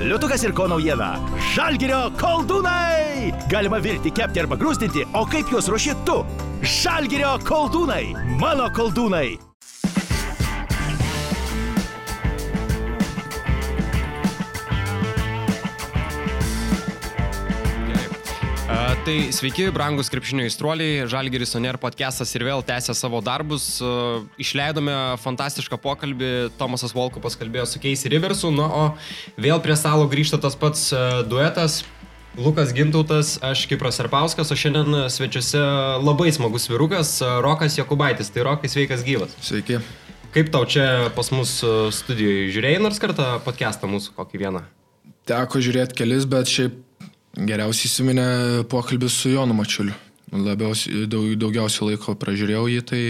Liutukas ir ko naujiena. Žalgirio koldūnai! Galima virti, kepti arba grūstinti, o kaip juos ruoši tu? Žalgirio koldūnai! Mano koldūnai! Tai sveiki, brangus krepšinio įstruoliai, Žalgeris Oner podcastas ir vėl tęsia savo darbus. A, Išleidome fantastišką pokalbį, Tomasas Volkopas kalbėjo su Keisi Riversu, na, o vėl prie stalo grįžta tas pats a, duetas. Lukas Gintautas, aš Kipras Arpauskas, o šiandien svečiuose labai smagus virukas, a, Rokas Jokubaitis. Tai Rokas sveikas gyvas. Sveiki. Kaip tau čia pas mus studijoje? Žiūrėjai nors kartą podcastą mūsų kokį vieną? Teko žiūrėti kelis, bet šiaip geriausiai įsiminė pokalbis su Jonu Mačiuliu. Labiausiai, daug, daugiausiai laiko pražiūrėjau jį, tai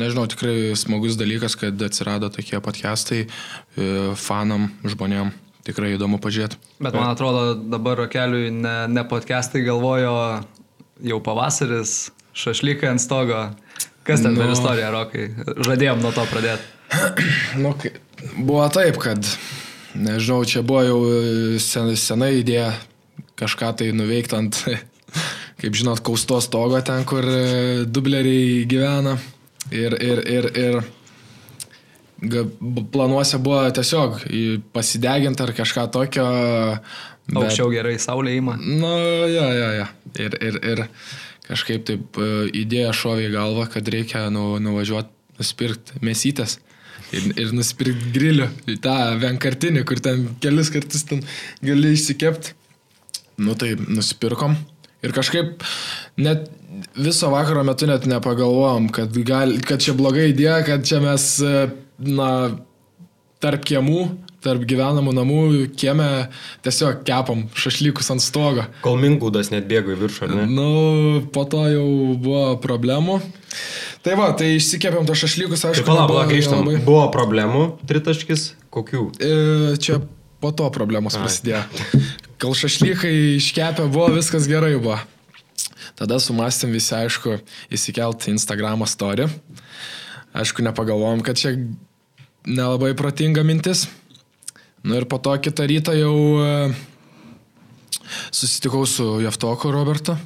nežinau, tikrai smagus dalykas, kad atsirado tokie podcastai e, fanam, žmonėm. Tikrai įdomu pažiūrėti. Bet man atrodo, dabar keliui ne, ne podcastai galvojo jau pavasaris, šašlykai ant stogo. Kas ten per Nu. istoriją, Rokai? Žadėjom nuo to pradėti. Nu, buvo taip, kad, nežinau, čia buvo jau e, sen, senai idėja kažką tai nuveikti ant, kaip žinot, kaustos stogo ten, kur e, dubleriai gyvena. Ir, ir, ir, ir planuose buvo tiesiog pasideginti ar kažką tokio. bet- Aukščiau gerai, saulė įma. Nu, jo, jo, jo. Ir, ir, ir kažkaip taip e, idėja šovė į galvą, kad reikia nu, nuvažiuoti, nusipirkti mesytės. Ir, ir nusipirkti grilių, tą vienkartinį, kur ten kelis kartus ten gali išsikepti. Nu tai nusipirkom. Ir kažkaip net viso vakaro metu net nepagalvojom, kad, gal, kad čia bloga idėja, kad čia mes, e, na, tarp kiemų, tarp gyvenamų namų kieme tiesiog kepam šašlykus ant stogo. Kol Mingūdas net bėgo į viršų, ar ne? Nu, po to jau buvo problemų. Tai va, tai išsikėpėm tos šašlykus, aišku. Tai palauk, nebuvo palauk, grįžtam. labai- Buvo problemų, tritaškis, kokių? E, čia po to problemos prasidėjo. Kol šašlykai iškepė, buvo viskas gerai buvo. Tada sumastėm visi, aišku, įsikelti Instagram story. Aišku, nepagalvojom, kad čia nelabai protinga mintis. Nu ir po to kitą rytą jau e, susitikau su Jeftoku Robertu.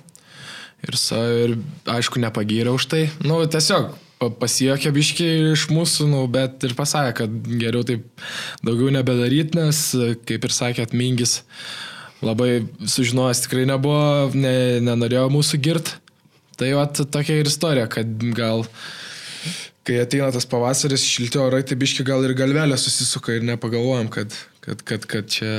Ir, sa, ir aišku, nepagyrė už tai. Nu, tiesiog pa- pasijokė biški iš mūsų, nu, bet ir pasakė, kad geriau taip daugiau nebedaryti, nes, kaip ir sakėt, Mingis labai sužinojęs tikrai nebuvo, ne, nenorėjo mūsų girt. Tai va tokia ir istorija, kad gal, kai ateina tas pavasaris, šilti orai, tai biški gal ir galvelė susisuka ir nepagalvojam, kad, kad, kad, kad čia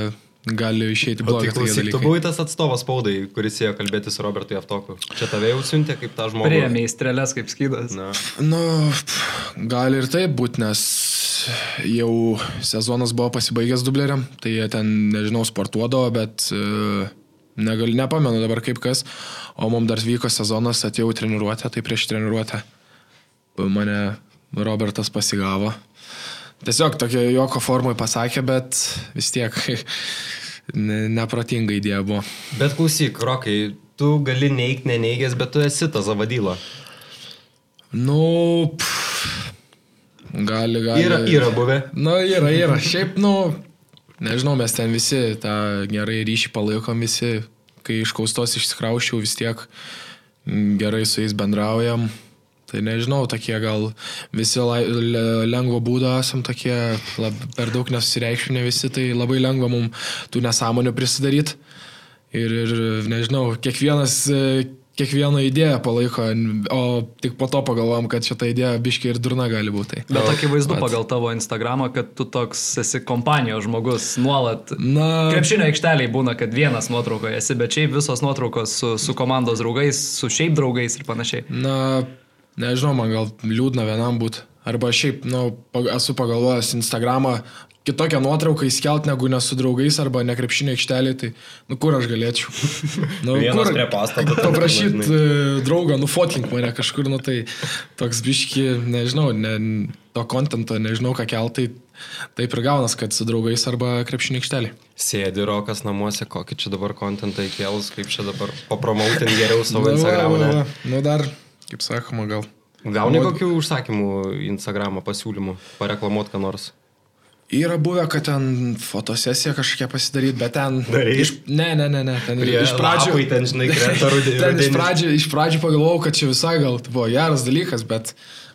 gali tai blogai. klausyk, tu buvai tas atstovas spaudai, kuris ėjo kalbėti su Robertu Jeftoku. Čia tave jau siuntė kaip tą žmogų. Priėmė į strėlės kaip skydas. Na, Nu, gali ir taip būti, nes jau sezonas buvo pasibaigęs dubleriam, tai jie ten, nežinau, sportuodavo, bet e, negal, nepamenu dabar kaip kas, o mums dar vyko sezonas, atėjau treniruotę, tai prieš treniruotę mane Robertas pasigavo. Tiesiog tokia joko formai pasakė, bet vis tiek ne, neprotinga idėja buvo. Bet klausyk, Rokai, tu gali neigti, neneigęs, bet tu esi tas avadyla. Nu, pff, gali, gali. Yra, yra buvę. Na, yra, yra. Šiaip, nu, nežinau, mes ten visi tą gerai ryšį palaikom visi, kai iš kaustos išsikrauščiau vis tiek mm, gerai su jais bendraujam. Tai nežinau, tokie gal visi lai, le- lengvo būdo esam tokie, lab, per daug nesusireikšminę visi, tai labai lengva mums tų nesąmonių prisidaryti. Ir, ir nežinau, kiekvienas e, kiekvieną idėją palaiko, o tik po to pagalvojom, kad šitą idėją biškiai ir durna gali būti. Bet akivaizdu Vat. pagal tavo Instagramą, kad tu toks esi kompanijos žmogus, nuolat. Na, Krepšinio aikšteliai būna, kad vienas nuotraukoje esi, bet šiaip visos nuotraukos su, su komandos draugais, su šiaip draugais ir panašiai. Na, nežinau, man gal liūdna vienam būti. Arba šiaip, na, nu, esu pagalvojęs Instagramą kitokią nuotrauką įskelt negu nesu draugais arba nekrepšinio aikštelė, tai, nu, kur aš galėčiau? Nu, Vienas prie pastato, Paprašyti žinai. draugą, nufotkink mane kažkur, nu, tai toks biški, nežinau, ne, to kontento, nežinau, ką keltai. Taip ir gaunas, kad su draugais arba krepšinio aikštelė. Sėdi Rokas namuose, kokį čia dabar kontentą įkėlus, kaip čia dabar papromautin geriau savo Nu, Instagramą. va. Nu, dar, kaip sakoma, gal. Gauni O- kokių užsakymų Instagramą pasiūlymų, pareklamuot ką nors? Yra buvę, kad ten fotosesija kažkokia pasidaryti, bet ten... Darei? Iš, ne, ne, ne, ne. Ten Prie iš pradžių... lapai ten, žinai, rudenį. ten iš pradžių, iš pradžių pagalvojau, kad čia visai gal tai buvo geras dalykas, bet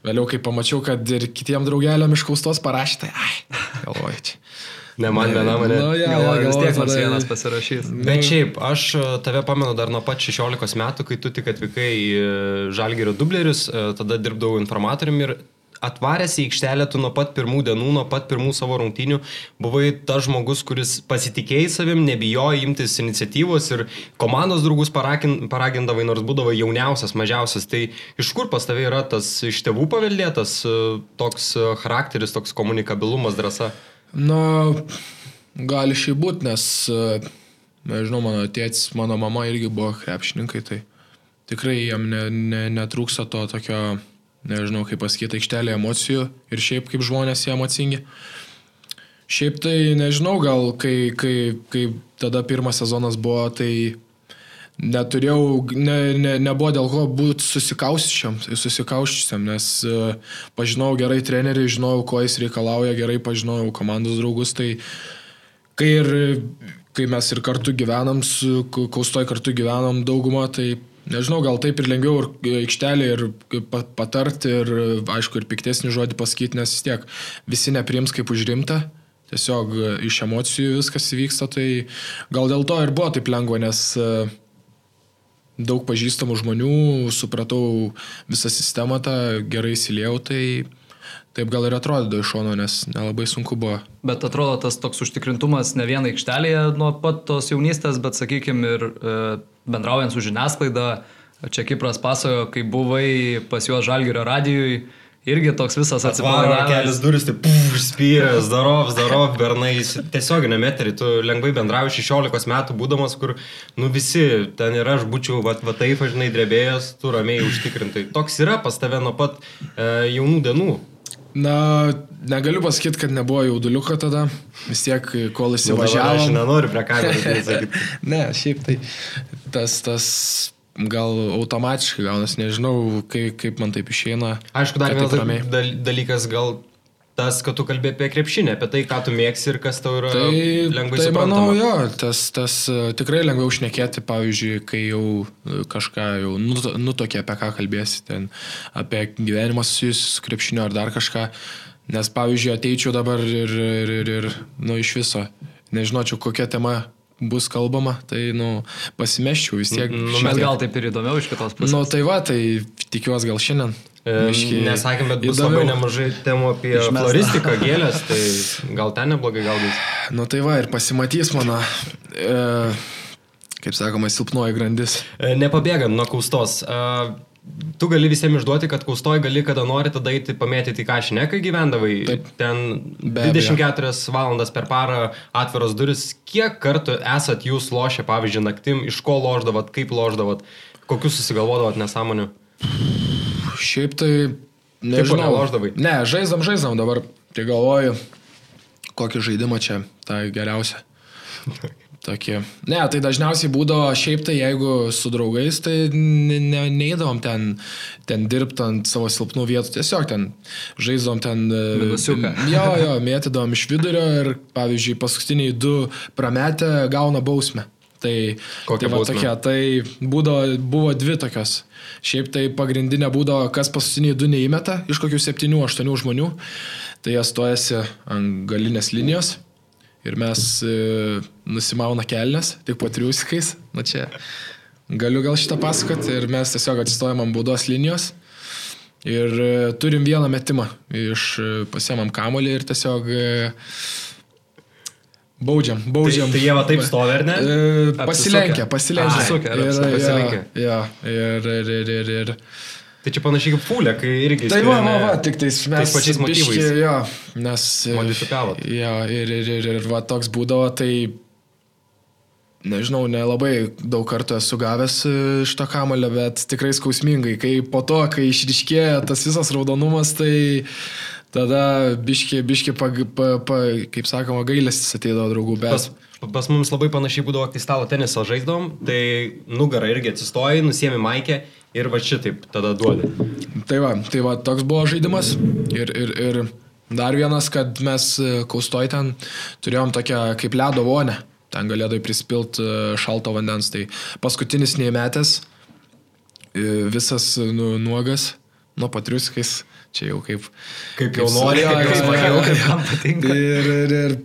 vėliau, kai pamačiau, kad ir kitiem draugeliam iš kaustos parašė, tai, ai, galvoju, čia. Ne, man viena mane. Nu, jo, Galvoju, vis tiek nors vienas pasirašys. Bet šiaip, aš e, tave pamenu dar nuo pat 16 metų, kai tu tik atvykai į e, Žalgerio dublerius, e, tada dirbdavau informatoriumi ir atvaręs į aikštelę tu nuo pat pirmų dienų, nuo pat pirmų savo rungtynių buvai tas žmogus, kuris pasitikėjai savim, nebijojo imtis iniciatyvos ir komandos draugus paragindavai, nors būdavo jauniausias, mažiausias. Tai iš kur pas tavai yra tas iš tėvų paveldėtas toks charakteris, toks komunikabilumas, drąsa? Na, gali šiai būti, nes, e, nežinau, mano tėtis, mano mama irgi buvo krepšininkai, tai tikrai jam ne, ne, netrūksta to tokio, nežinau, kaip pasakyti, aikštelė emocijų ir šiaip kaip žmonės jie emocingi. Šiaip tai nežinau, gal kai, kai, kai tada pirmas sezonas buvo, tai neturėjau, ne, ne, nebuvo dėl ko būti susikauščiam, susikauščiam, nes uh, pažinojau gerai trenerių, žinojau, ko jis reikalauja, gerai pažinojau komandos draugus, tai kai ir kai mes ir kartu gyvenam, su Kau- kaustoj kartu gyvenam daugumą, tai nežinau, gal taip ir lengviau ir aikštelė ir pa- patarti ir aišku ir piktesnį žodį pasakyti, nes vis tiek visi nepriims kaip užrimta. Tiesiog e, iš emocijų viskas įvyksta, tai gal dėl to ir buvo taip lengva, nes e, daug pažįstamų žmonių, supratau visą sistemą, tą gerai įsiliejau, tai taip gal ir atrodydavo iš šono, nes nelabai sunku buvo. Bet atrodo tas toks užtikrintumas ne vien aikštelėje nuo pat tos jaunystės, bet sakykime ir e, bendraujant su žiniasklaida, čia Kipras pasakojo, kai buvai pas juos Žalgirio radijui, irgi toks visas Atsivaro kelias atsipalaidavęs. duris, tai puf, spyręs, darov, darov, bernai, tiesioginė meterį, tu lengvai bendrauji 16 metų būdamas, kur, nu visi, ten ir aš būčiau, va, va taip, žinai, drebėjęs, tu ramiai užtikrintai. Toks yra pas tave nuo pat e, jaunų dienų. Na, negaliu pasakyti, kad nebuvo jauduliuko tada, vis tiek, kol Nu, dabar Aš įsivažiavau. nenoriu prie kameros sakyti. ne, šiaip tai tas, tas gal automatiškai gaunas, nežinau, kaip, kaip man taip išeina. Aišku, dar vienas taip dalykas, gal tas, kad tu kalbė apie krepšinę, apie tai, ką tu mėgsi ir kas tau yra Tai, lengvai tai suprantama. manau, jo, tas, tas e, tikrai lengviau užnekėti, pavyzdžiui, kai jau e, kažką jau nut- nutokė, apie ką kalbėsi, ten apie gyvenimą susijusiu su krepšiniu ar dar kažką. Nes, pavyzdžiui, ateičiau dabar ir, ir, ir, ir nu, iš viso, nežinočiau, kokia tema bus kalbama, tai, nu, pasimeščiau vis tiek. Nu, Bet tiek. gal taip ir įdomiau iš kitos pusės. Nu, tai va, tai tikiuosi gal šiandien. E, biškį Nesakėm, bet bus įdomiau. labai nemažai temų apie Išmesta. floristiką, gėlės, tai gal ten neblogai gaudys. Nu, tai va, ir pasimatys mano, e, kaip sakoma, silpnoji grandis. E, Nepabėgant nuo kaustos. e, Tu gali visiems išduoti, kad kaustoj gali kada nori tada eiti pamėtyti kašinę, kai gyvendavai. Taip. Ten Be 24 valandas per parą atviros duris. Kiek kartų esat jūs lošę, pavyzdžiui, naktim, iš ko loždavot, kaip loždavot, kokius susigalvodavot nesąmonių? Šiaip tai nežinau. nelošdavai? Ne, žaidžiam, žaidžiam dabar. Tai galvoju, kokį žaidimą čia, tą geriausią. Tokie. Ne, tai dažniausiai būdavo šiaip tai, jeigu su draugais, tai ne, ne, neįdavom ten, ten dirbti ant savo silpnų vietų, tiesiog ten žaidžiam ten... e, Minusiuką. Jo, jo, mėtydavom iš vidurio ir, pavyzdžiui, paskutiniai du prametę gauna bausmę. Tai, Kokią tai, va, tokia, tai būdavo, buvo dvi tokios. Šiaip tai pagrindinė būdavo, kas paskutiniai du neįmeta iš kokių septynių, aštuonių žmonių. Tai jie stojasi ant galinės linijos ir mes e, nusimauna kelnes, tik po triusikais. Na čia galiu gal šitą pasakoti ir mes tiesiog atsistojam ant baudos linijos. Ir e, turim vieną metimą. Iš e, pasiemam kamolį ir tiesiog baudžiam, baudžiam. Tai, tai jie va taip stovi, ar ne? Pasilenkia, pasilenkia. Apsisukę, Ir-. Jo, jo, ir, ir, ir, ir, ir. Tai čia panašiai kaip fulė, kai irgi... Tai va, va, va, tik tais mes. tais pačiais motyvais. biškį, Jo, nes. e, Modifikavot. Jo, ir, ir, ir, ir va toks būdavo, tai. Nežinau, nelabai daug kartų esu gavęs e, iš to kamulio, bet tikrai skausmingai. Kai po to, kai išriškėjo tas visas raudonumas, tai tada biški, biški, pa, pa, pa, kaip sakoma, gailestis ateidavo draugų. Bet... Pas, pas mums labai panašiai būdavo, kai stalo tenisą žaisdavom, tai nugarą irgi atsistoji, nusiemi maikę ir va šitaip tada duodi. Tai va, tai va, toks buvo žaidimas ir, ir, ir Dar vienas, kad mes e, kaustoj ten turėjom tokią kaip ledo vonę. Ten galėdai prispilt e, šalto vandens. Tai paskutinis neįmetęs, e, visas nu, nuogas, nuo patriuskais, čia jau kaip... Kaip jau nori, kaip jo, smagiau, jo, kaip jo. jam patinka. Ir, ir, ir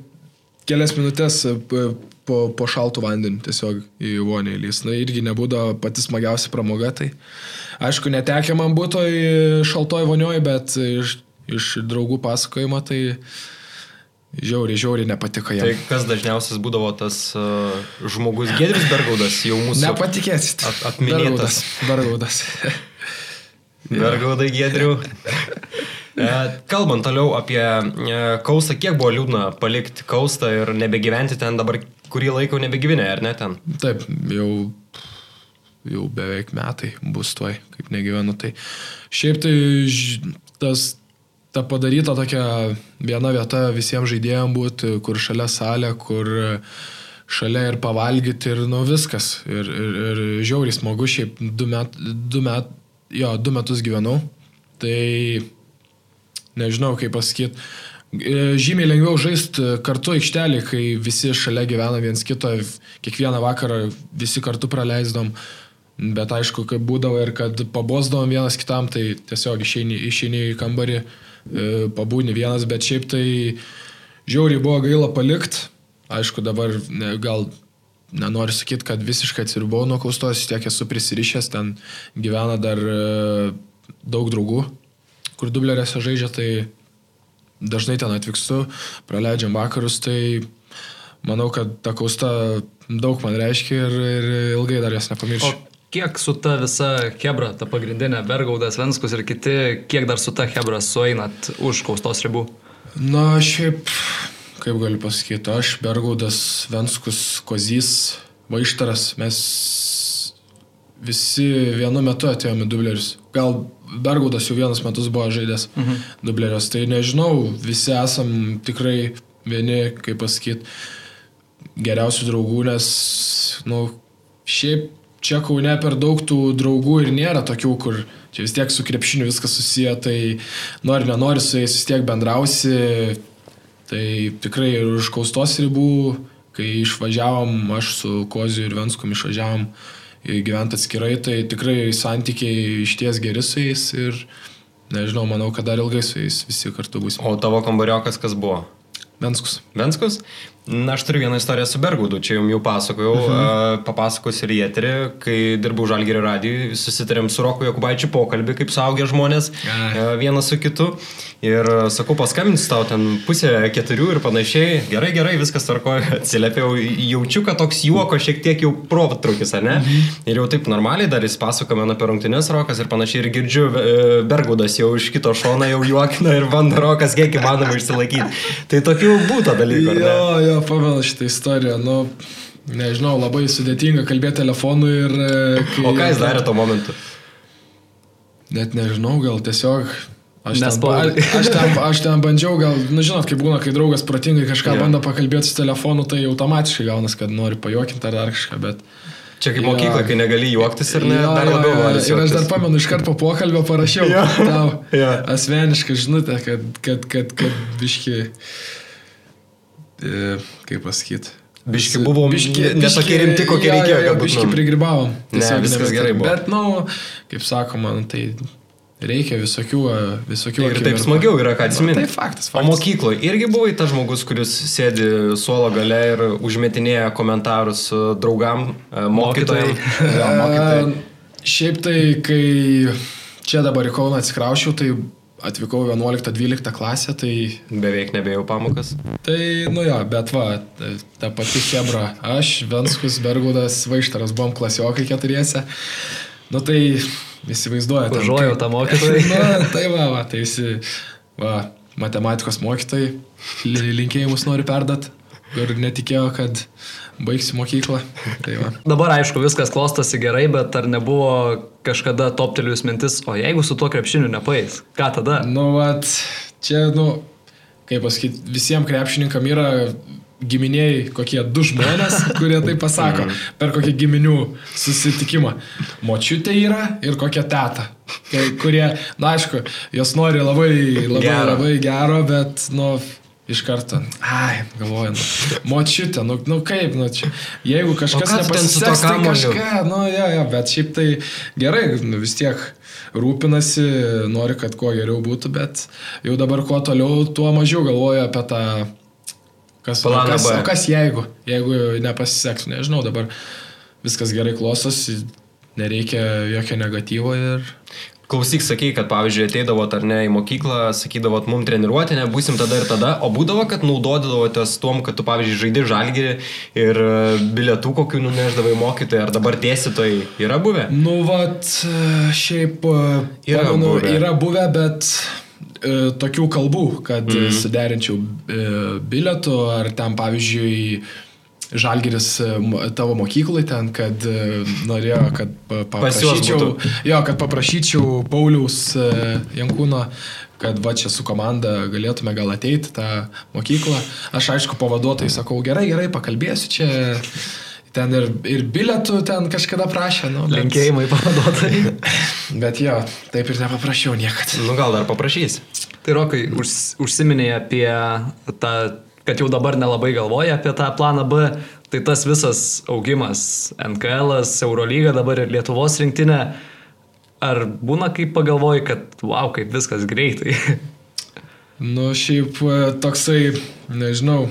kelias minutės p- po, po šaltų vandenį tiesiog į vonį įlys. Na irgi nebūdavo pati smagiausia pramoga. Tai aišku, netekė man būtų į šaltoj vonioj, bet iš, iš draugų pasakojimo tai žiauriai, žiauriai nepatiko Tai jam. kas dažniausias būdavo tas uh, žmogus Gedris Bergaudas, jau mūsų... Nepatikėsit. at- atminėtas. Bergaudas. Bergaudai Gedrių. E, Kalbant toliau apie e, Kaustą, kiek buvo liūdna palikti Kaustą ir nebegyventi ten dabar kurį laiką jau nebegyvenė, ar ne ten? Taip, jau, jau beveik metai bus tuoj, kaip negyvenu. Tai šiaip tai tas, ta padaryta tokia viena vieta visiems žaidėjams būti, kur šalia salė, kur šalia ir pavalgyti ir nu viskas. Ir, ir, ir žiauriai smagu, šiaip du, met, du, met, jo, du metus gyvenau. Tai nežinau kaip pasakyti. Žymiai lengviau žaisti kartu aikštelį, kai visi šalia gyvena viens kito, kiekvieną vakarą visi kartu praleisdom. Bet aišku, kaip būdavo ir kad pabosdavom vienas kitam, tai tiesiog išeini, išeini į kambarį, e, pabūni vienas, bet šiaip tai žiauriai buvo gaila palikti. Aišku, dabar ne, gal nenoriu sakyti, kad visiškai atsiribau nuo kaustos, tiek esu prisirišęs, ten gyvena dar e, daug draugų, kur dublerėse žaidžia, tai dažnai ten atvykstu, praleidžiam vakarus, tai manau, kad ta kausta daug man reiškia ir, ir ilgai dar jas O nepamiršiu. kiek su ta visa Hebra, ta pagrindinė Bergaudas, Venskus ir kiti, kiek dar su ta Hebra sueinat už kaustos ribų? Na, šiaip, kaip galiu pasakyti, aš, Bergaudas, Venskus, Kozys, Vaištaras, mes visi vienu metu atėjome dublerius. Gal Bergaudas jau vienas metus buvo žaidęs mhm. dublerius, tai nežinau, visi esam tikrai vieni, kaip pasakyti, geriausių draugų, nes, na, nu, šiaip čia kaune per daug tų draugų ir nėra tokių, kur čia vis tiek su krepšiniu viskas susiję, tai nori, nenori su jais vis tiek bendrausi, tai tikrai ir už kaustos ribų, kai išvažiavom, aš su Koziu ir Venskum išvažiavom gyventi atskirai, tai tikrai santykiai išties geri su jais ir nežinau, manau, kad dar ilgai su jais visi kartu bus. O tavo kambariokas kas buvo? Venskus. Venskus? Na, aš turiu vieną istoriją su Bergaudu, čia jums jau pasakojau, mhm. papasakosiu ir į eterį, kai dirbau Žalgerio radijui, susitarėm su Roku Jokubaičiu pokalbį, kaip suaugę žmonės, e, vienas su kitu. Ir sakau, paskambinsiu tau ten pusę keturių ir panašiai. Gerai, gerai, viskas tvarkoja. Atsiliepiau, jaučiu, kad toks juoko šiek tiek jau protrukis, ar ne? Mhm. Ir jau taip normaliai dar jis pasakoja man apie rungtynės Rokas ir panašiai. Ir girdžiu, e, Bergaudas jau iš kito šono jau juokina ir bando Rokas kiek įmanoma išsilaikyti. Tai tokių būtų dalykų. ne? Jo, jo, pamenu šitą istoriją. Nu, nežinau, labai sudėtinga kalbėti telefonu ir... e, kai- O ką jis darė tuo momentu? Net nežinau, gal tiesiog... Aš ten, aš, ten, aš ten bandžiau, gal, nu žinot, kaip būna, kai draugas protingai kažką yeah. bando pakalbėti su telefonu, tai automatiškai gaunas, kad nori pajuokinti ar dar kažką, bet... Čia kaip mokykla, kai negali juoktis ir ne, Jo, dar labiau nori Ir aš dar pamenu, iškart po pokalbio parašiau Jo. tau Jo. asmenišką žinutę, kad, kad, kad, kad biški, e, kaip pasakyti. Biški buvom ne tokie rimti, kokie jo, reikėjo, Jo, jo, kad biški būtumėm. prigribavom. Ne, Tiesiog viskas nebetar- gerai buvo. Bet, na, nu, kaip sakoma, nu, tai reikia visokių, e, visokių. Ir taip smagiau yra, atsiminti. Nu, tai faktas, O faktas. mokykloje irgi buvai tas žmogus, kuris sėdi suolo gale ir užmetinėja komentarus e, draugam, e, mokytojam. Jo, mokytojai. E, Šiaip tai, kai čia dabar į Kauną atsikraušiau, tai atvykau 11-12 klasę, tai Beveik nebėjau pamokas. Tai, nu jo, bet va, ta, pati Hebra. Aš, Venskus, Bergudas, Vaištaras buvom klasiokai keturiese. Nu tai, įsivaizduojate. Užuojau tą mokytoją. Na, tai va, va, tai visi, va, matematikos mokytojai, li- linkėjimus noriu perdat. Ir netikėjo, kad baigsiu mokyklą. Tai va. Dabar aišku, viskas klostosi gerai, bet ar nebuvo kažkada toptelius mintis, o jeigu su tuo krepšiniu nepaės, ką tada? Nu, vat, čia, nu, kaip pasakyti, visiems krepšininkam yra giminiai kokie du žmonės, kurie tai pasako per kokį giminių susitikimą. Močiutė yra ir kokia teta. kai, kurie, na aišku, jos nori labai, labai, gero. labai gero, bet, nu, iš karto, ai, galvoju, nu, močiutė, nu, nu kaip, nu, čia, jeigu kažkas nepasiseks, tai kažką, nu, jo, jo, bet šiaip tai gerai, nu, vis tiek rūpinasi, nori, kad kuo geriau būtų, bet jau dabar kuo toliau, tuo mažiau galvoju apie tą, kas, o kas, o kas jeigu, jeigu nepasiseks, nežinau, dabar viskas gerai klostosi, nereikia jokio negatyvo ir... Klausyk, sakai, kad pavyzdžiui ateidavot ar ne į mokyklą, sakydavot, mum treniruotė, nebūsim tada ir tada, o būdavo, kad naudodavotės tuom, kad tu, pavyzdžiui, žaidži žalgyrį ir e, bilietų kokių nuneždavai mokytojai, ar dabar dėstytojai yra buvę? Nu, vat, e, šiaip e, Yra pamenu, buvę. yra buvę, bet e, tokių kalbų, kad mm. suderinčiau e, bilietų ar ten, pavyzdžiui, Žalgiris e, tavo mokyklai ten, kad e, norėjo, kad paprašyčiau, jo, kad paprašyčiau Pauliaus e, Jankūno, kad va čia su komanda galėtume gal ateiti tą mokyklą. Aš aišku pavaduotojai sakau, gerai, gerai, pakalbėsiu čia. Ten ir, ir bilietų ten kažkada prašė. Nu, bet- Linkėjimai pavaduotojai. Bet jo, taip ir nepaprašiau niekada. Nu gal dar paprašys. Tai Rokai, už, užsiminėjai apie tą, kad jau dabar nelabai galvoja apie tą planą B, tai tas visas augimas, NKL, Eurolyga dabar ir Lietuvos rinktinė, ar būna kaip pagalvoji, kad wow, kaip viskas greitai. Nu, šiaip e, toksai, nežinau.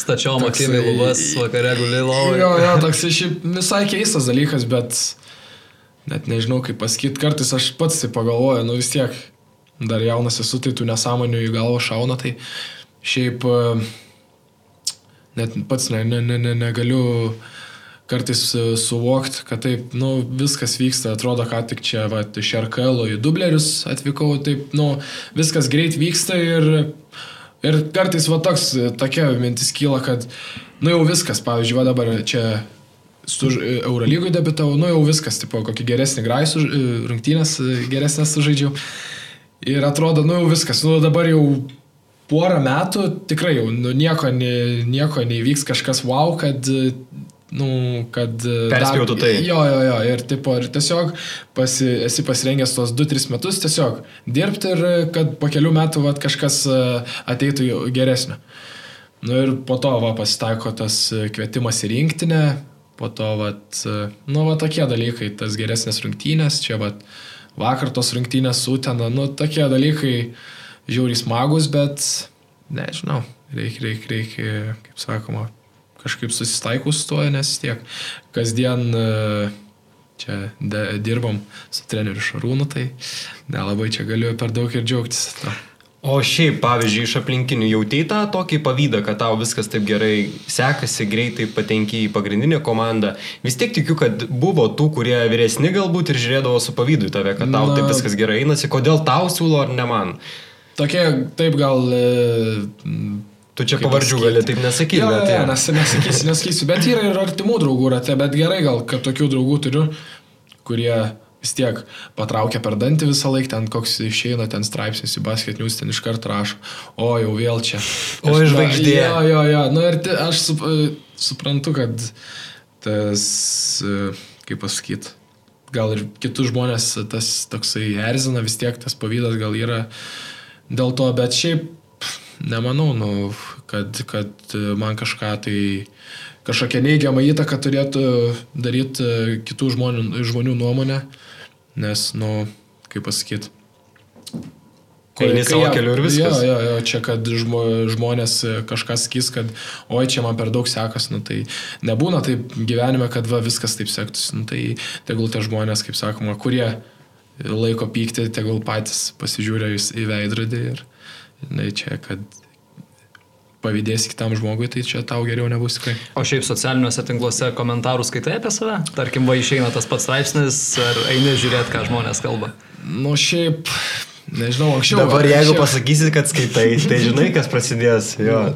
Stačiau Toksai- Maksimai lubas, vakare guli Jo, jo, toksai šiaip visai keistas dalykas, bet net nežinau kaip pasakyti. Kartais aš pats tai pagalvoju, nu vis tiek dar jaunas esu, tai tų nesąmonių į galvą šauna, tai šiaip e, net pats ne, ne, ne, ne, negaliu kartais suvokti, kad taip, nu, viskas vyksta, atrodo, ką tik čia, va, iš RKL į dublerius atvykau, taip, nu, viskas greit vyksta ir, ir kartais, va, toks, tokia mintis kyla, kad, nu, jau viskas, pavyzdžiui, va, dabar čia su Eurolygui debitavau, nu, jau viskas, tipo, kokį geresnį graisų rungtynės, geresnės sužaidžiau. Ir atrodo, nu, jau viskas, nu, dabar jau porą metų tikrai jau nu, nieko, ne, nieko neįvyks kažkas wow, kad, nu, kad... Perspjautų tai. Jo, jo, jo, ir, tipo, ir tiesiog pasi, esi pasirengęs tos 2-3 metus tiesiog dirbti ir kad po kelių metų vat, kažkas e, ateitų geresnio. Nu ir po to va, pasitaiko tas e, kvietimas į rinktinę, po to, vat, e, nu, va, tokie dalykai, tas geresnės rungtynės, čia vat, vakar tos rungtynės sutena, nu, tokie dalykai žiauriai smagus, bet nežinau, reikia, reikia, reikia, kaip sakoma, kažkaip susitaikus su tuo, nes tiek kasdien e, čia de, dirbom su treneriu Šarūnu, tai nelabai čia galiu per daug ir džiaugtis. To. O šiaip, pavyzdžiui, iš aplinkinių jautėjai tą tokį pavydą, kad tau viskas taip gerai sekasi, greitai patenki į pagrindinę komandą. Vis tiek tikiu, kad buvo tų, kurie vyresni galbūt ir žiūrėdavo su pavydu į tave, kad tau Na. taip viskas gerai einasi. Kodėl tau siūlo ar ne man? Tokie, taip gal... E, Tu čia pavardžių gali taip nesakyti, Jo, bet... jo, jo. nes, nesakysiu, nesakysiu, bet yra ir artimų draugų rate, bet gerai gal, kad tokių draugų turiu, kurie vis tiek patraukia per dantį visą laiką, ten koks išeina ten straipsnis į basket news, ten iš karto rašo, o jau vėl čia. O, žvaigždė. Jo, jo, jo, nu ir ti- aš sup, e, suprantu, kad tas, e, kaip pasakyti, gal ir kitus žmonės tas toksai erzina, vis tiek tas pavydas gal yra dėl to, bet šiaip nemanau, nu, kad, kad man kažką tai kažkokią neigiamą įtaką turėtų daryti kitų žmonių, žmonių nuomonę, nes, nu, kaip pasakyti. Eini savo keliu ir viskas. Jo, jo, jo, čia, kad žmo, žmonės kažkas sakys, kad oi, čia man per daug sekas, nu tai nebūna taip gyvenime, kad va, viskas taip sektųsi. Nu, tai tegul tie žmonės, kaip sakoma, kurie laiko pykti, tegul patys pasižiūrė į- veidrodį ir na, čia, kad pavydės kitam žmogui, tai čia tau geriau nebus tikrai. O šiaip socialiniuose tinkluose komentarų skaitai apie save? Tarkim, va išeina tas pats straipsnis, ar eini žiūrėti, ką žmonės kalba? Nu šiaip, nežinau, anksčiau. Dabar jeigu anksčiau- pasakysi, kad skaitai, tai žinai, kas prasidės. Jo.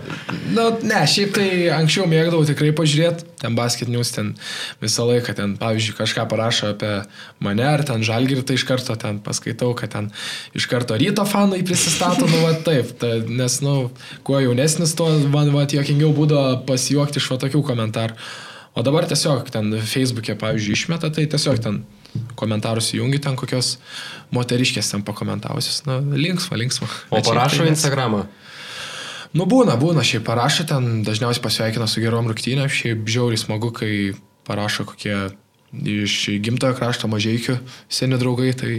Na, ne, šiaip tai anksčiau mėgdavau tikrai pažiūrėti, ten basket news, ten visą laiką, ten, pavyzdžiui, kažką parašo apie mane, ar ten žalgirį, tai iš karto ten paskaitau, kad ten iš karto ryto fanai prisistato, nu, va taip, ta, nes, nu, kuo jaunesnis, tuo man, va, jokingiau būdavo pasijuokti iš va tokių komentarų. O dabar tiesiog ten Facebook'e, pavyzdžiui, išmeta, tai tiesiog ten komentarus įjungi ten kokios moteriškės ten pakomentavusios. Na, linksma, linksma. O Bet šiaip parašo tai Instagramą. Nu, būna, būna, šiaip parašo ten, dažniausiai pasveikina su gerom rungtynėm, šiaip žiauriai smagu, kai parašo kokie iš gimtojo krašto mažiekių seni draugai, tai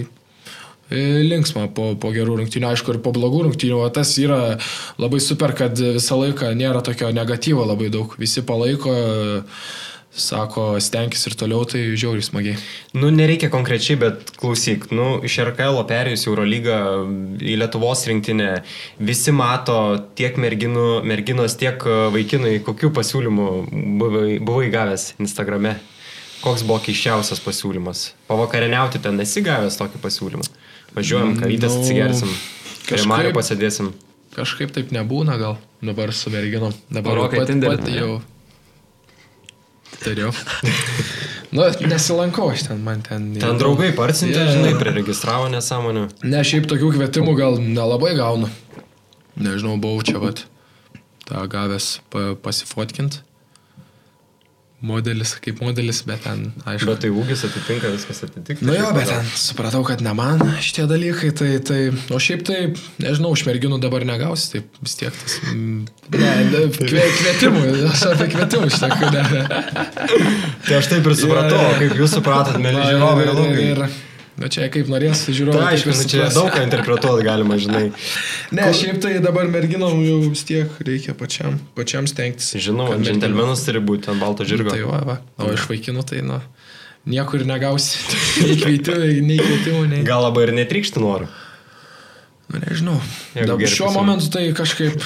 e, linksma po, po gerų rungtynių, aišku, ir po blogų rungtynių, o tas yra labai super, kad visą laiką nėra tokio negatyvo labai daug, visi palaiko, sako, stenkis ir toliau, tai žiauriai smagiai. Nu, nereikia konkrečiai, bet klausyk, nu, iš RKL perėjus į Eurolygą į Lietuvos rinktinę, visi mato tiek merginų, merginos, tiek e, vaikinai, kokių pasiūlymų buvai, buvai gavęs Instagrame. Koks buvo keiščiausias pasiūlymas? Pavakarieniauti ten esi gavęs tokį pasiūlymą. Važiuojam, karytės Nu, atsigersim, kažkaip- Mario pasėdėsim. Kažkaip taip nebūna gal dabar su merginom. Dabar Rokai pat- pat ne? Turiu. nu, nesilankau aš ten, man ten. Ten draugai parsinti, jo. žinai, priregistravo nesąmonę. Ne, šiaip tokių kvietimų gal nelabai gaunu. Nežinau, buvau čia vat tą gavęs pa, pasifotkint. Modelis kaip modelis, bet ten, aišku. Bet tai ūgis atitinka, viskas atitinka. Nu jo, bet ten supratau, kad ne man šitie dalykai, tai, tai, o šiaip tai, nežinau, iš merginų dabar negausi, tai vis tiek tas, mm, ne, ne kvie, kvietimų, aš apie kvietimų šitą, ne. Tai aš taip ir supratau, Jo, jo. kaip jūs supratot, mėly Va, žiūrovai, ir, ir, ir, ir, nu čia kaip norės žiūrovai. Tai aišku, nu, čia daug ką interpretuoti galima, žinai. Ne, šiaip tai dabar merginom jau vis tiek reikia pačiam, pačiam stengtis. Merginom- džentelmenas turi būti ant balto žirgo. Tai va, va. O iš vaikinų tai, nu, niekur negausi. nei kvietimų, nei. Gal labai ir netrykšti noriu. Nu, nežinau. Dab, šiuo momentu tai kažkaip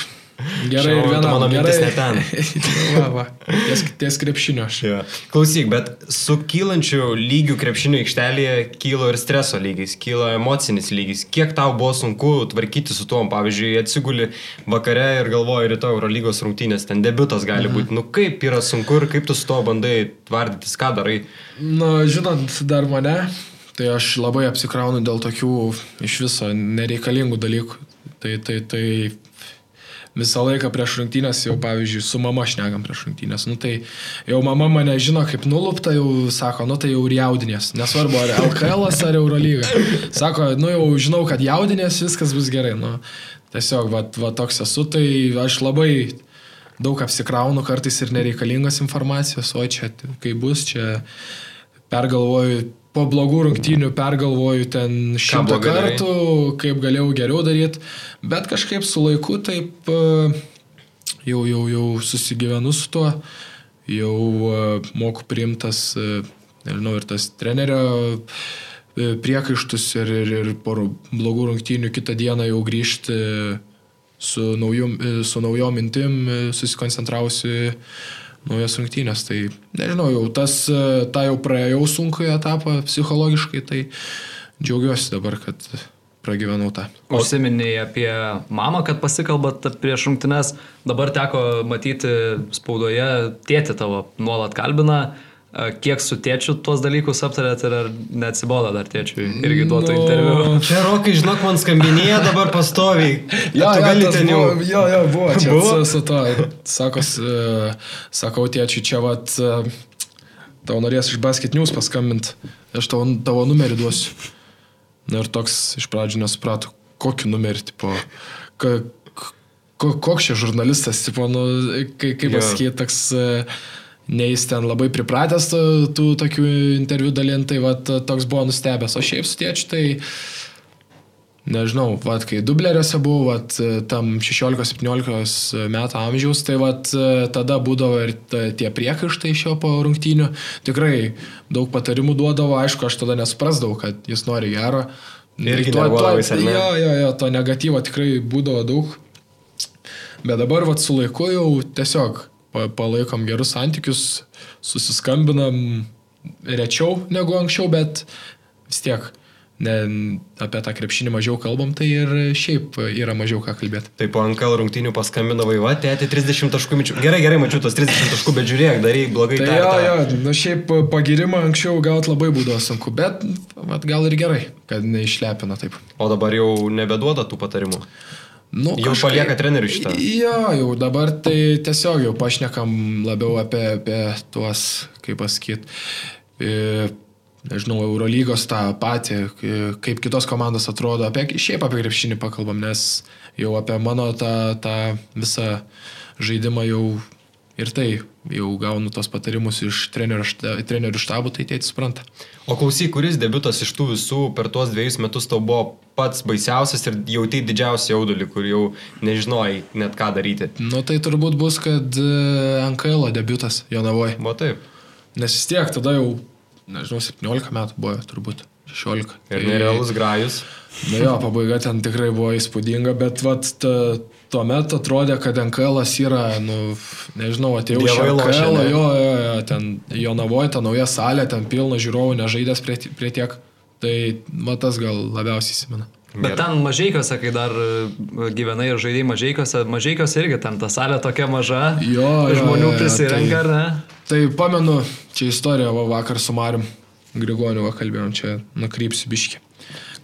gerai Šiuo ir vienam. mano mintis ne ten. va, va. Ties, ties krepšinio aš. Ja. Klausyk, bet su kylančiu lygiu krepšinio aikštelėje kyla ir streso lygis, kyla emocinis lygis. Kiek tau buvo sunku tvarkyti su tuom? Pavyzdžiui, atsiguli vakare ir galvoji rytoj Eurolygos rungtynės, ten debutas gali būti. Nu kaip yra sunku ir kaip tu su to bandai tvardytis, ką darai? Na, žinant dar mane, tai aš labai apsikraunu dėl tokių iš viso nereikalingų dalykų. Tai, tai, tai visą laiką prieš rungtynės jau, pavyzdžiui, su mama šnekam prieš rungtynės. Nu, tai jau mama mane žino kaip nulupta, jau sako, nu tai jau ir jaudinės. Nesvarbu, ar LKL ar Eurolyga. Sako, nu jau žinau, kad jaudinės, viskas bus gerai. Nu, tiesiog, va, va toks esu, tai aš labai daug apsikraunu kartais ir nereikalingos informacijos, o čia kaip bus, čia pergalvoju, po blogų rungtynių pergalvoju ten šimtą blogai darai? kartų, kaip galėjau geriau daryti, bet kažkaip su laiku taip e, jau, jau, jau susigyvenu su tuo, jau e, moku priimtas, e, nežinau, ir tas trenerio priekaištus ir, ir, ir po blogų rungtynių kitą dieną jau grįžti su, naujum, su naujom mintim, susikoncentravusi į naujas rungtynės. Tai nežinau, jau tas, e, tą jau praėjau sunku etapą psichologiškai, tai džiaugiuosi dabar, kad pragyvenau tą. Užsiminėjai apie mamą, kad pasikalbat prieš rungtynes. Dabar teko matyti spaudoje, tėti tavo nuolat kalbina. Kiek su tėčiu tuos dalykus aptarėt ir ar neatsibodo dar tėčiui irgi duotų Nu, interviu? Čia rokai, žinok, man skambinėja dabar pastoviai. Jo, tu jo, gali ten jau. jo, jo, buvo čia Buvo? su, su to. Sakos, e, sakau tėčiui, čia vat, e, tau norės iš Basket News paskambinti, aš tavo, tavo numerį duosiu. Na ir toks iš pradžių nesuprato, kokį numerį, tipo, ka, ko, koks čia žurnalistas, tipo, nu, kai, kaip pasakyti, toks... e, Nei jis ten labai pripratęs tų, tų tokių interviu dalintai, va, toks buvo nustebęs. O šiaip su tėčiu tai Nežinau, vat, kai dubleriuose buvau, vat, tam 16-17 metų amžiaus, tai vat, tada būdavo ir tie priekaištai iš jo po rungtynių. Tikrai daug patarimų duodavo, aišku, aš tada nesuprasdavau, kad jis nori gero. Irgi ar ne? Jo, jo, jo, to negatyvo tikrai būdavo daug. Bet dabar vat, su laiku jau tiesiog palaikom gerus santykius, susiskambinam rečiau negu anksčiau, bet vis tiek ne, apie tą krepšinį mažiau kalbam, tai ir šiaip yra mažiau ką kalbėti. Tai po NKL rungtynių paskambino vaiva, tėti 30 taškų mičių. Gerai, gerai, mačiau tos 30 taškų, bet žiūrėk, darai blogai. Tai jo, jo, nu šiaip pagirimą anksčiau gauti labai būdavo sunku, bet vat, gal ir gerai, kad neišlepina taip. O dabar jau nebeduoda tų patarimų. Nu, Jau palieka treneriui šitą. Jo, jau dabar tai tiesiog jau pašnekam labiau apie, apie tuos, kaip pasakyti, nežinau, Eurolygos tą patį, kaip kitos komandos atrodo, apie, šiaip apie krepšinį pakalbam, nes jau apie mano tą, tą visą žaidimą jau ir tai jau gaunu tos patarimus iš trenerių, štabų, tai tėtis supranta. O klausyk, kuris debutas iš tų visų per tuos dviejus metus tau buvo pats baisiausias ir jautai didžiausią jaudulį, kur jau nežinojai net ką daryti? Nu tai turbūt bus, kad e, NKL debutas Jonavoje. Buvo taip. Nes vis tiek tada jau, nežinau, 17 metų buvo turbūt. 16. Ir tai, nerealus grajus. Na jo, pabaiga ten tikrai buvo įspūdinga, bet vat, ta, tuo metu atrodė, kad NKL yra, nu, nežinau, atėjau iš NKL, jo, jo, jo, ten Jonavoje, ta nauja salė, ten pilna žiūrovų, nežaidęs prie, prie tiek. Tai matas gal labiausiai įsimena. Bet ten mažiekiuose, kai dar e, gyvenai ir žaidėjai mažiekiuose, mažiekiuose irgi ten ta salė tokia maža. Jo, jo žmonių prisirenka, tai, ar ne? Tai pamenu, čia istorija, va, vakar su Mariu Grigoniu va, kalbėjom, čia nukrypsiu biški.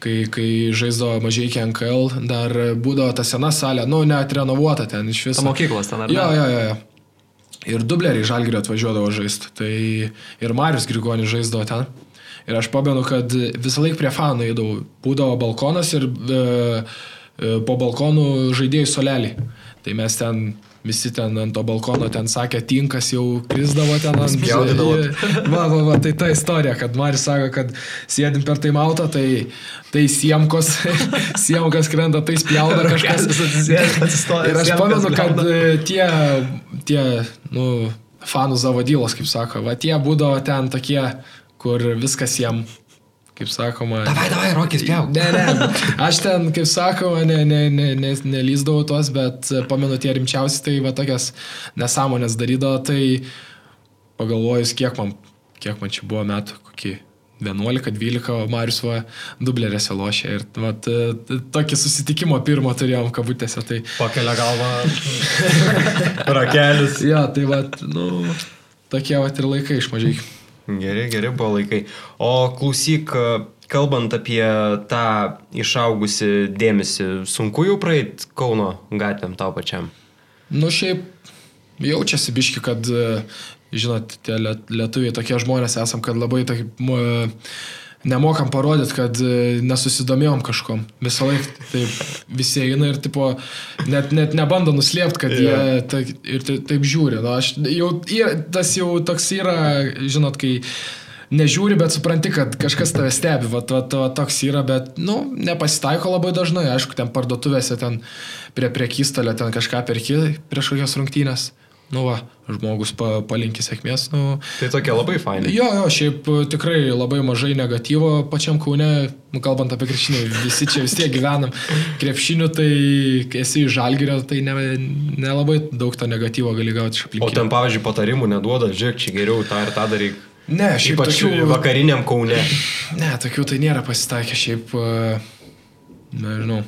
Kai, kai žaisdavo mažai iki NKL, dar būdavo ta sena salė, nu, net renovuota ten iš viso. Ta mokyklos ten, ar ne? Jo, jo, jo. jo. Ir dubleriai žalgirio atvažiuodavo žaisti. Tai ir Marius Grigonis žaisdavo ten. Ir aš pamenu, kad visą laiką prie fanų eidavau. Būdavo balkonas ir e, e, po balkonų žaidėjų solelį. Tai mes ten visi ten ant to balkono ten sakė, tinkas jau krisdavo ten ant spjaudydavo. Va, va, va, tai ta istorija, kad Maris sako, kad sėdim per taimautą, tai, tai siemkos, siemkos krenta, tai spjauda kažkas. Ir aš pamenu, kad e, tie, tie, nu, fanų zavadylos, kaip sako, va tie būdavo ten tokie, kur viskas jiems kaip sakoma. Davai, davai, Rokis, pjauk. Ne, ne, aš ten, kaip sakoma, ne, ne, ne, ne, nelyzdavau tos, bet pamenu tie rimčiausi, tai va tokias nesąmonės darydavo, tai pagalvojus, kiek man, kiek man čia buvo metų, kokį 11-12 Marius va dublerėse lošė ir vat, tokį susitikimo pirmo turėjom kabutėse. Tai... Pakelia galvą. Rakelis. ja, tai va, nu, tokie va ir laikai iš Geri, geri buvo laikai. O klausyk, kalbant apie tą išaugusi dėmesį, sunku jau praeit Kauno gatvėm tau pačiam? Nu šiaip jaučiasi biški, kad, žinot, tie lietuviai tokie žmonės esam, kad labai tokie nemokam parodyti, kad e, nesusidomėjom kažkom. Visą laiką taip visi eina ir tipo, net, net nebando nuslėpti, kad yeah. jie ta, ir taip, taip žiūri. Na, aš, jau, tas jau toks yra, žinot, kai nežiūri, bet supranti, kad kažkas tave stebi, va, va, va toks yra, bet, nu, nepasitaiko labai dažnai, aišku, ten parduotuvėse, ten prie priekystalio, ten kažką perki prieš kokias rungtynės nu va, žmogus pa, palinkė sėkmės. Nu, tai tokia labai faina. Jo, jo, šiaip tikrai labai mažai negatyvo pačiam kaune, nu, kalbant apie krepšinį, visi čia vis tiek gyvenam krepšiniu, tai esi iš žalgerio, tai nelabai ne, ne daug to negatyvo gali gauti iš aplinkinių. O ten, pavyzdžiui, patarimų neduoda, žiūrėk, čia geriau tą ir tą daryk. Ne, šiaip Ypač tokių... vakariniam kaune. Ne, tokių tai nėra pasitaikę, šiaip, nežinau.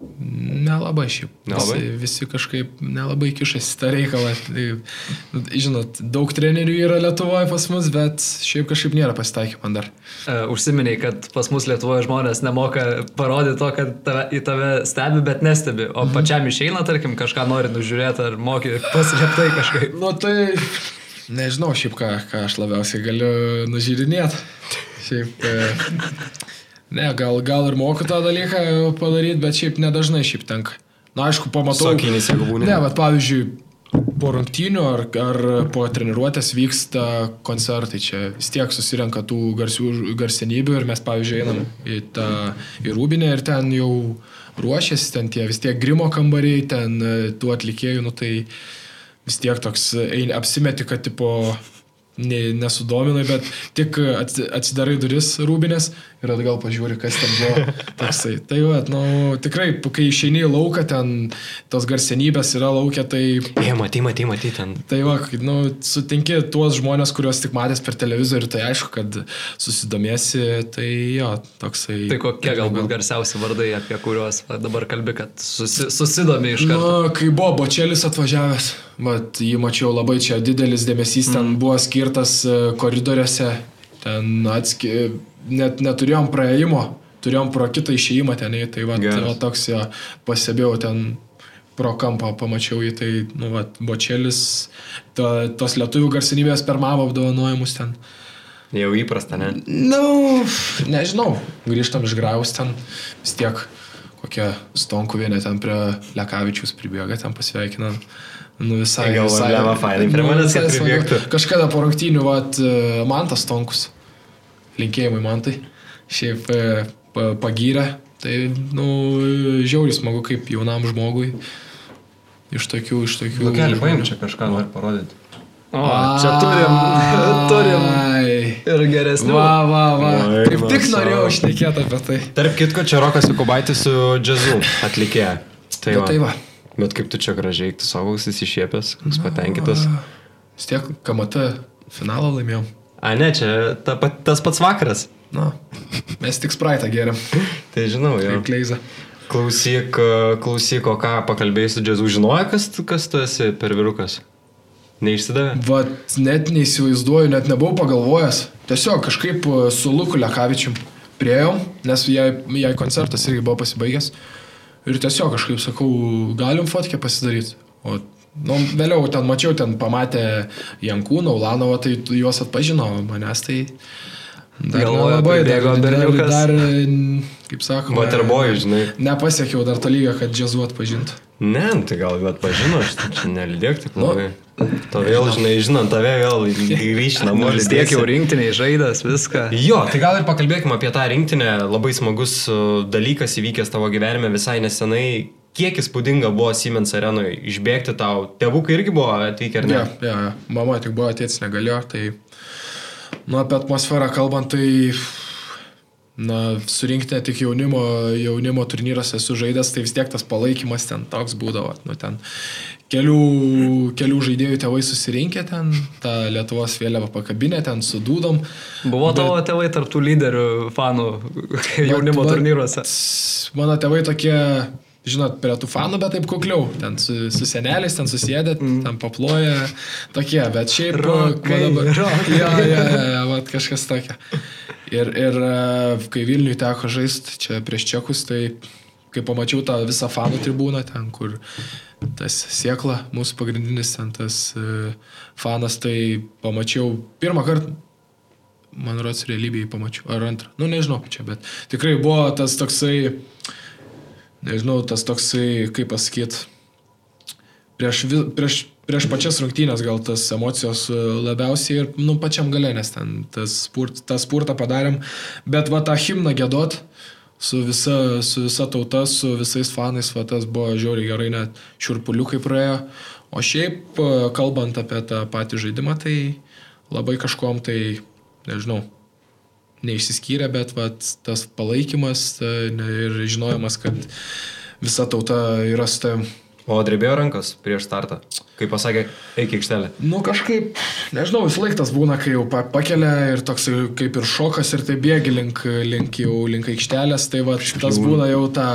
Nelabai šiaip. Nelabai? Visi, visi kažkaip nelabai kišasi tą reikalą. Tai, žinot, daug trenerių yra Lietuvoje pas mus, bet šiaip kažkaip nėra pasitaikę man dar. Uh, užsiminiai, kad pas mus Lietuvoje žmonės nemoka parodyti to, kad tave, į tave stebi, bet nestebi. O mhm. pačiam išeina, tarkim, kažką nori nužiūrėti ar moki paslėptai kažkaip. Nu tai nežinau šiaip ką, ką aš labiausiai galiu nužiūrinėti. Šiaip. E, Ne, gal, gal ir moku tą dalyką padaryti, bet šiaip nedažnai šiaip tenka. Na, aišku, pamatau. Sakinys, jeigu būna. Ne, bet pavyzdžiui, po rungtynių ar, ar po treniruotės vyksta koncertai, čia vis tiek susirenka tų garsių garsenybių ir mes, pavyzdžiui, einam į tą į Rūbinę ir ten jau ruošiasi, ten tie vis tiek grimo kambariai, ten e, tų atlikėjų, nu tai vis tiek toks ein, apsimeti, kad tipo ne, nesudominai, bet tik atsidarai duris rūbinės ir atgal pažiūri, kas ten buvo. Toksai. Tai va, nu, tikrai, kai išeini į lauką, ten tos garsenybės yra laukia, tai... Jie, matai, matai, matai ten. Tai va, nu, sutinki tuos žmonės, kuriuos tik matęs per televizorių, tai aišku, kad susidomėsi, tai jo, toksai... Tai kokie galbūt gal... garsiausi vardai, apie kuriuos dabar kalbi, kad susi, susidomi iš karto? Na, kai buvo Bočelis atvažiavęs, vat, jį mačiau labai čia didelis dėmesys ten mm. buvo skirtas e, koridoriuose, ten atski net neturėjom praėjimo, turėjom pro kitą išėjimą ten, tai va, tai va toks jo pasibėjau ten pro kampą, pamačiau jį, tai, nu, va, bočelis, to, tos lietuvių garsinybės per mamą apdovanojimus ten. Jau įprasta, ne? Nu, nežinau, grįžtam iš Graus ten vis tiek kokia stonkuvienė ten prie Lekavičius pribėga, ten pasveikina. Nu visai. Tai gal visai, Leva fainai prie manęs, kad pribėgtų. Kažkada po rungtynių, vat, e, Mantas Tonkus. Linkėjimai Mantai. Šiaip e, pa- pagyrė. Tai, nu, žiauriai smagu kaip jaunam žmogui. Iš tokių, iš tokių. Lukelį, žmonių. paim čia kažką nori parodyti. O, čia turim, turim ir geresnių. Va, va, va. Oi, Kaip tik norėjau savo. šnekėti apie tai. Tarp kitko, čia Rokas Jukubaitis su džiazu atlikėja. Tai Bet va. tai va. Bet kaip tu čia gražiai, tu savo ausis išėpęs, koks patenkintas. Vis tiek KMT finalą laimėjom. A, ne, čia ta, tas pats vakaras. Na, mes tik spraitą geriam. Tai žinau, jau. Kaip kleiza. Klausyk, klausyk, o ką pakalbėjai su džiazu, žinojo, kas, kas tu esi per virukas? Neišsidavė? Vat net neįsivaizduoju, net nebuvau pagalvojęs. Tiesiog kažkaip e, su Luku Lekavičium priejom, nes jai, jai koncertas irgi buvo pasibaigęs. Ir tiesiog kažkaip sakau, galim fotkę pasidaryti. O nu, vėliau ten mačiau, ten pamatė Jankūną, Ulanovą, tai juos atpažino manęs, tai... Nelabai, pribėgo dar, dar, berniukas. dar, kaip sakoma, Waterboy, žinai. Nepasiekiau dar to lygio, kad džiazu atpažintų. Ne, nu tai gal bet pažino, aš tai čia nelidėk taip Nu, labai. To vėl, žinai, žinant, tave vėl grįžti namo. Vis tiek jau rinktiniai žaidas, viską. Jo, tai gal ir pakalbėkime apie tą rinktinę. Labai smagus uh, dalykas įvykęs tavo gyvenime visai nesenai. Kiek įspūdinga buvo Siemens arenoje išbėgti tau. Tėvukai irgi buvo atvykę, ar ne? Ne, ja, ja. mama tik buvo atėts negalėjo, tai, nu, apie atmosferą kalbant, tai, na, surinkti ne tik jaunimo, jaunimo turnyras esu žaidęs, tai vis tiek tas palaikymas ten toks būdavo, nu, ten kelių, kelių žaidėjų tėvai susirinkę ten, tą Lietuvos vėliavą pakabinę ten su dūdom. Buvo tavo tėvai tarptų lyderių fanų jaunimo Vat- turnyruose. vat Mano tėvai tokie, žinot, prie tų fanų, bet taip kukliau. Ten su, su seneliais, ten susėdė, mm. ten paploja, tokie, bet šiaip... Rokai, va dabar- rokai. Ja, ja, ja, ja, vat kažkas tokia. Ir, ir e, kai Vilniui teko žaisti čia prieš Čekus, tai kai pamačiau tą visą fanų tribūną ten, kur tas siekla, mūsų pagrindinis ten tas e, fanas, tai pamačiau pirmą kartą, man rodos, realybėje pamačiau, ar antrą, nu nežinau čia, bet tikrai buvo tas toksai, nežinau, tas toksai, kaip pasakyti, prieš, prieš, prieš pačias rungtynės gal tas emocijos e, labiausiai ir, nu, pačiam gale, nes ten tas spurt, tą spurtą padarėm, bet va tą himną gėdot su visa, su visa tauta, su visais fanais, va tas buvo žiauriai gerai, net šiurpuliukai praėjo. O šiaip, e, kalbant apie tą patį žaidimą, tai labai kažkom tai, nežinau, neišsiskyrė, bet vat, tas palaikymas ne- ir žinojimas, kad visa tauta yra su tavim. O drebėjo rankas prieš startą. Kai pasakė, eik į aikštelę. Nu kažkaip, nežinau, vis laik tas būna, kai jau pa- pakelia ir toks kaip ir šokas ir tai bėgi link, link jau link aikštelės, tai va tas būna jau ta,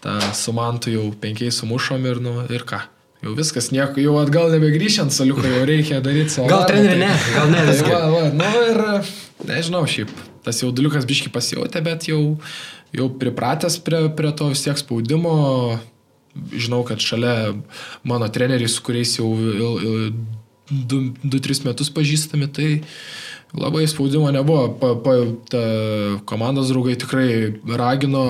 ta su mantu jau penkiais sumušom ir, nu, ir ką. Jau viskas, nieko, jau atgal nebegrįšiant, saliuką jau reikia daryti savo. Gal treneri tai- ne, gal ne Tai va, va, nu ir, nežinau, šiaip, tas jauduliukas biški pasijutė, bet jau, jau pripratęs prie, prie to vis tiek spaudimo. Žinau, kad šalia mano treneriai, su kuriais jau 2-3 metus pažįstami, tai labai spaudimo nebuvo. Pa, pa, ta komandos draugai tikrai ragino,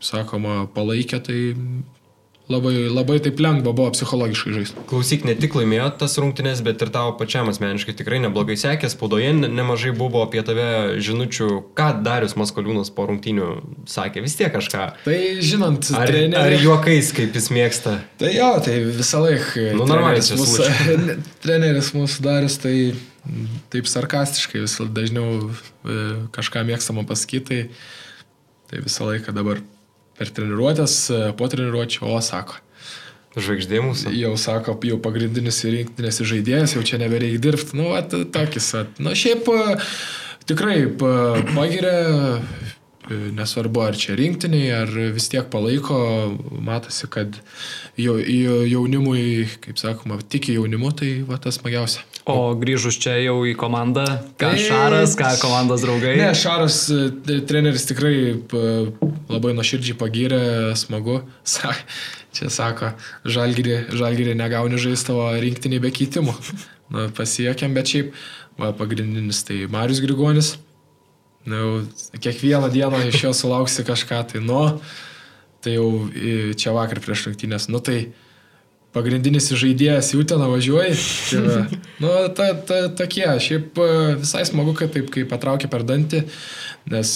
sakoma, palaikė, tai labai, labai taip lengva buvo psichologiškai žaisti. Klausyk, ne tik laimėjo tas rungtynės, bet ir tavo pačiam asmeniškai tikrai neblogai sekė. Spaudoje ne- nemažai buvo apie tave žinučių, ką Darius Maskoliūnas po rungtynių sakė. Vis tiek kažką. Tai žinant, Ar, ar treneriai- juokais, kaip jis mėgsta. Tai jo, tai visą laiką. Nu, normaliai čia mūsų, treneris mūsų darys, tai taip sarkastiškai vis dažniau e, kažką mėgstama pasakyti, tai, tai visą laiką dabar per treniruotės, e, po treniruočio, o sako. Žvaigždė mūsų. Jau sako, jau pagrindinis rinktinės žaidėjas, jau čia nebereikia dirbti. Nu, at, tokis. At. Nu, šiaip e, tikrai pa- pagiria, e, nesvarbu ar čia rinktiniai, ar vis tiek palaiko, matosi, kad jau, jau, jaunimui, kaip sakoma, tiki jaunimu, tai va tas smagiausia. O grįžus čia jau į komandą, ką Tai- Šaras, ką komandos draugai. Ne, Šaras e, treneris tikrai labai nuoširdžiai pagyrė, smagu. Sa, čia sako, žalgyrį, žalgyrį negauni žaisti tavo rinktinį be keitimų. nu, pasiekėm, bet šiaip va, pagrindinis tai Marius Grigonis. Nu, kiekvieną dieną iš jo sulauksi kažką, tai nu, tai jau čia vakar prieš rungtynės, nu tai pagrindinis žaidėjas jau ten važiuoji. Tai va, nu, ta, ta, tokie, šiaip e, visai smagu, kad taip, kai patraukia per dantį, nes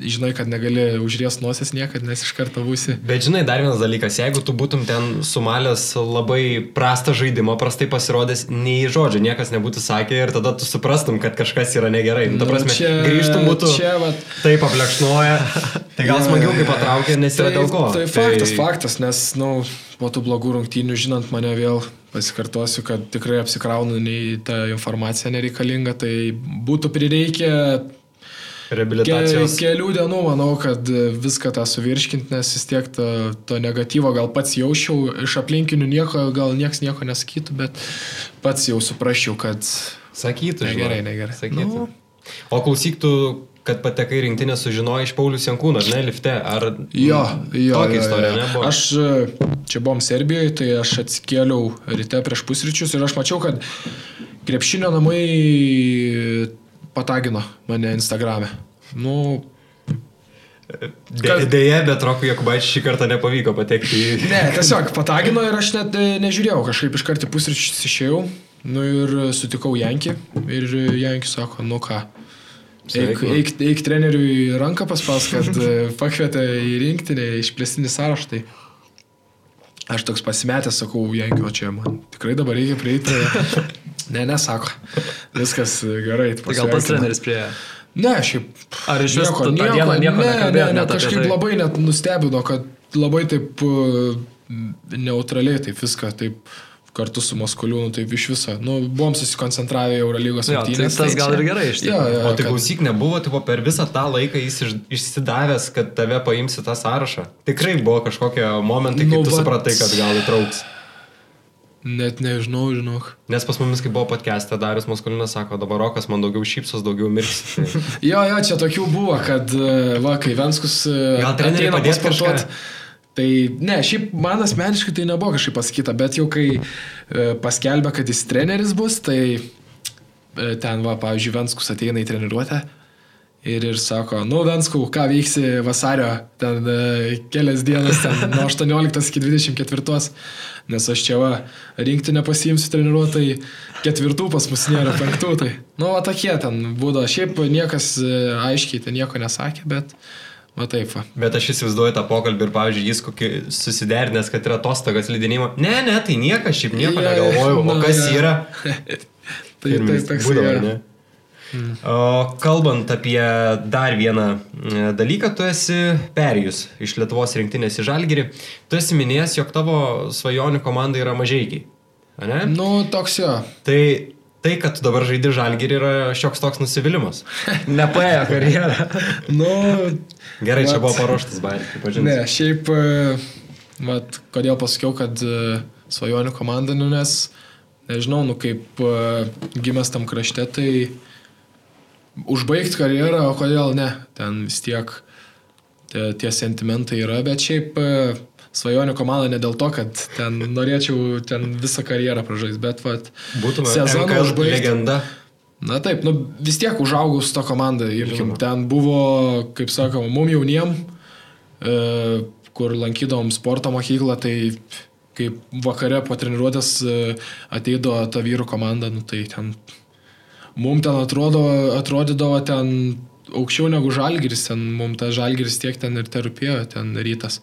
žinai, kad negali užries nosies niekad, nes iš karto būsi. Bet žinai, dar vienas dalykas, jeigu tu būtum ten sumalęs labai prastą žaidimą, prastai pasirodęs, nei žodžio niekas nebūtų sakę ir tada tu suprastum, kad kažkas yra negerai. Nu, ta Nu, prasme, čia- grįžtum būtų. čia vat- Taip aplekšnoja. Tai gal smagiau, kai patraukė, nes yra tai, dėl ko. Tai faktas, faktas, nes, na, nu, po tų blogų rungtynių, žinant mane vėl, pasikartosiu, kad tikrai apsikraunu, nei ta informacija nereikalinga, tai būtų prireikę ke, Reabilitacijos. kelių dienų, manau, kad viską tą suvirškinti, nes vis tiek to, to negatyvo gal pats jaučiau, iš aplinkinių nieko, gal niekas nieko nesakytų, bet pats jau suprasčiau, kad Sakytų, žinai. Negerai, negerai. Sakytų. Nu. O klausyk tu, kad patekai rinktinę sužinojai iš Paulius Jankūno, ne, lifte? Ar Jo, jo. Tokia jo, istorija, jo. ne? Buvo? Aš e, čia buvom Serbijoje, tai aš atsikėliau ryte prieš pusryčius ir aš mačiau, kad krepšinio namai patagino mane Instagram'e. Nu, De, dėja, bet Rokui Jakubaičiui šį kartą nepavyko patekti į... ne, tiesiog patagino ir aš net e, nežiūrėjau, kažkaip iš karto pusryčius išėjau. Nu ir sutikau Jankį ir Jankį sako, nu ką. Eik, eik, eik treneriui ranką paspaus, kad e, pakvietė į rinktinę, išplėstinį sąrašą. Tai aš toks pasimetęs sakau, o čia man tikrai dabar reikia prieiti. Ne, nesako. Viskas e, gerai. Tai gal pats treneris prie... Ne, šiaip. Ar iš vis tą dieną nieko ne, ne, ne, net kažkaip tai? labai net nustebino, kad labai taip uh, neutraliai taip viską, taip kartu su Maskoliūnu, taip iš viso. Nu, buvom susikoncentravę į Eurolygos tai rungtynes, tas gal ir gerai iš tikrųjų. jo, O tai kad- klausyk, nebuvo, tipo, per visą tą laiką jis iš, išsidavęs, kad tave paims į tą sąrašą. Tikrai buvo kažkokie momentai, kai Nu, tu vat- supratai, kad gal įtrauks. Net nežinau, žinok. Nes pas mumis, kai buvo podcast'e, Darius Maskolinas sako, dabar Rokas man daugiau šypsos, daugiau mirks. Tai Jo, jo, čia tokių buvo, kad, e, va, kai Venskus e, Gal treneriai padės pasportuot, kažką? Tai ne, šiaip man asmeniškai tai nebuvo kažkaip pasakyta, bet jau kai e, paskelbė, kad jis treneris bus, tai e, ten, va, pavyzdžiui, Venskus ateina į treniruotę ir, ir sako, nu, Venskau, ką veiksi vasario, ten e, kelias dienas, ten nuo 18 iki 24, nes aš čia va, rinktinę pasiimsiu treniruotai, ketvirtų pas mus nėra, penktų, tai, nu, va, tokie ten būdo, šiaip niekas aiškiai ten nieko nesakė, bet, va, taip, va. Bet aš įsivaizduoju tą pokalbį ir, pavyzdžiui, jis kokį susiderinęs, kad yra atostogas lydinimo. Ne, ne, tai niekas, šiaip nieko Jo, negalvojau. O nu, kas jo. yra? Tai, tai, toks būdavo, yra. ne? O kalbant apie dar vieną e, dalyką, tu esi perėjus iš Lietuvos rinktinės į Žalgirį. Tu esi minėjęs, jog tavo svajonių komanda yra mažiekiai. Ne? Nu, toks jo. Tai tai, kad tu dabar žaidži Žalgirį, yra šioks toks nusivylimas. Nepaėjo karjerą. Nu, Gerai, čia Vat. buvo paruoštas bairį, ne, šiaip, e, vat, kodėl pasakiau, kad e, svajonių komanda, nu, nes, nežinau, nu, kaip e, gimęs tam krašte, tai užbaigti karjerą, o kodėl ne, ten vis tiek tie, tie sentimentai yra, bet šiaip e, svajonių komanda ne dėl to, kad ten norėčiau ten visą karjerą pražaisti, bet vat, Būtume sezoną užbaigti. legenda. Na taip, nu, vis tiek to komanda. Irkim, Žinoma. ten buvo, kaip sakoma, mum jauniem, e, kur lankydavom sporto mokyklą, tai kaip vakare po treniruotės e, ateidavo ta vyrų komanda, nu, tai ten mum ten atrodo, atrodydavo ten aukščiau negu žalgiris, ten mum ta žalgiris tiek ten ir te rūpėjo, ten rytas.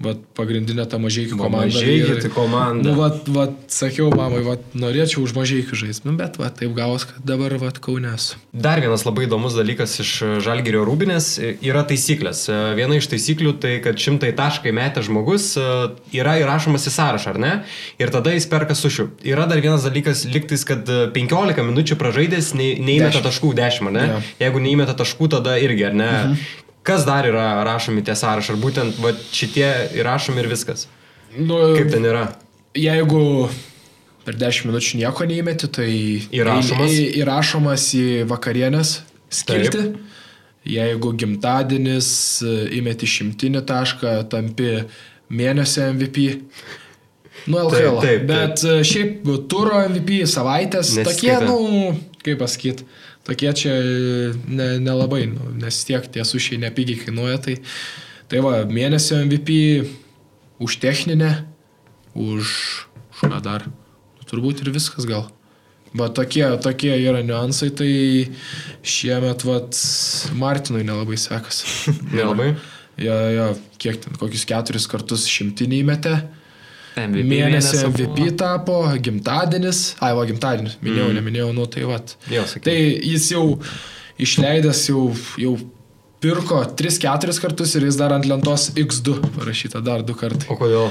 Bet pagrindinė ta mažiekių komanda. Mažieji tai komanda. Nu, vat, vat, sakiau mamai, vat, norėčiau už mažiekių žaisti, nu, bet vat, taip gavos, kad dabar vat, kaunės. Dar vienas labai įdomus dalykas iš Žalgirio rūbinės yra taisyklės. Viena iš taisyklių tai, kad šimtai taškai metę žmogus e, yra įrašomas į sąrašą, ar ne? Ir tada jis perka sušių. Yra dar vienas dalykas, liktais, kad e, 15 minučių pražaidęs neįmeta taškų 10, ne? Jo. Jeigu neįmeta taškų, tada irgi, ar ne? Mhm. Kas dar yra rašomi tie sąrašai? Ar būtent va, šitie įrašomi ir viskas? Nu, Kaip ten yra? jeigu per 10 minučių nieko neįmeti, tai Įrašomas? į- įrašomas į vakarienės skilti. Jeigu gimtadienis, įmeti šimtinį tašką, tampi mėnesio MVP. Nu, LKL. Taip, taip, Bet e, šiaip turo MVP savaitės, tokie, Nesiskaita. nu, kaip pasakyti, tokie čia ne- nelabai, ne nu, nes tiek tie sušiai nepigiai kainuoja. Tai, tai va, mėnesio MVP už techninę, už, už ką dar. Nu, turbūt ir viskas gal. Bet tokie, tokie yra niuansai, tai šiemet, vat, Martinui nelabai sekasi. Nelabai. Jo, jo, kiek ten, kokius keturis kartus šimtinį įmetė. MVP Mėnesio mėnesio MVP tapo, gimtadienis. Ai, va, gimtadienis. Minėjau, mm. neminėjau, nu tai va. Tai jis jau išleidęs, jau, jau pirko 3-4 kartus ir jis dar ant lentos X2 parašyta dar du kartai. O kodėl?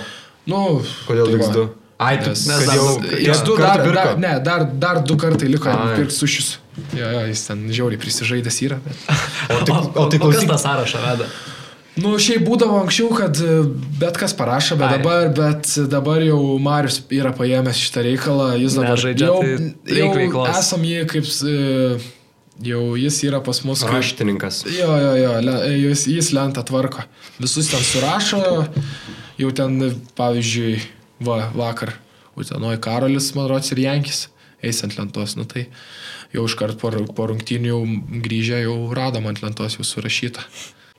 Nu, Kodėl tai va. X2? Ai, tu, Nes, dar jau X2 kartų dar, pirko? dar, ne, dar, dar du kartai liko Ai. pirkti sušius. Jo, jo, jis ten žiauriai prisižaidęs yra. Bet... O tai, O, o tai o kas klausyk, tą sąrašą veda? Nu, šiaip būdavo anksčiau, kad e, bet kas parašo, bet Ai. dabar, bet dabar jau Marius yra paėmęs šitą reikalą, jis dabar Nežaidžia, jau, tai jau veiklos. esam jį kaip, e, jau jis yra pas mus kaip... raštininkas. Jo, jo, jo, le- jis, jis lentą tvarko. Visus ten surašo, jau ten, pavyzdžiui, va, vakar, Utenoje Karolis, man rodos, ir Jankis, eis ant lentos, nu tai jau iškart po, po rungtynių jau grįžę jau radom ant lentos jau surašyta.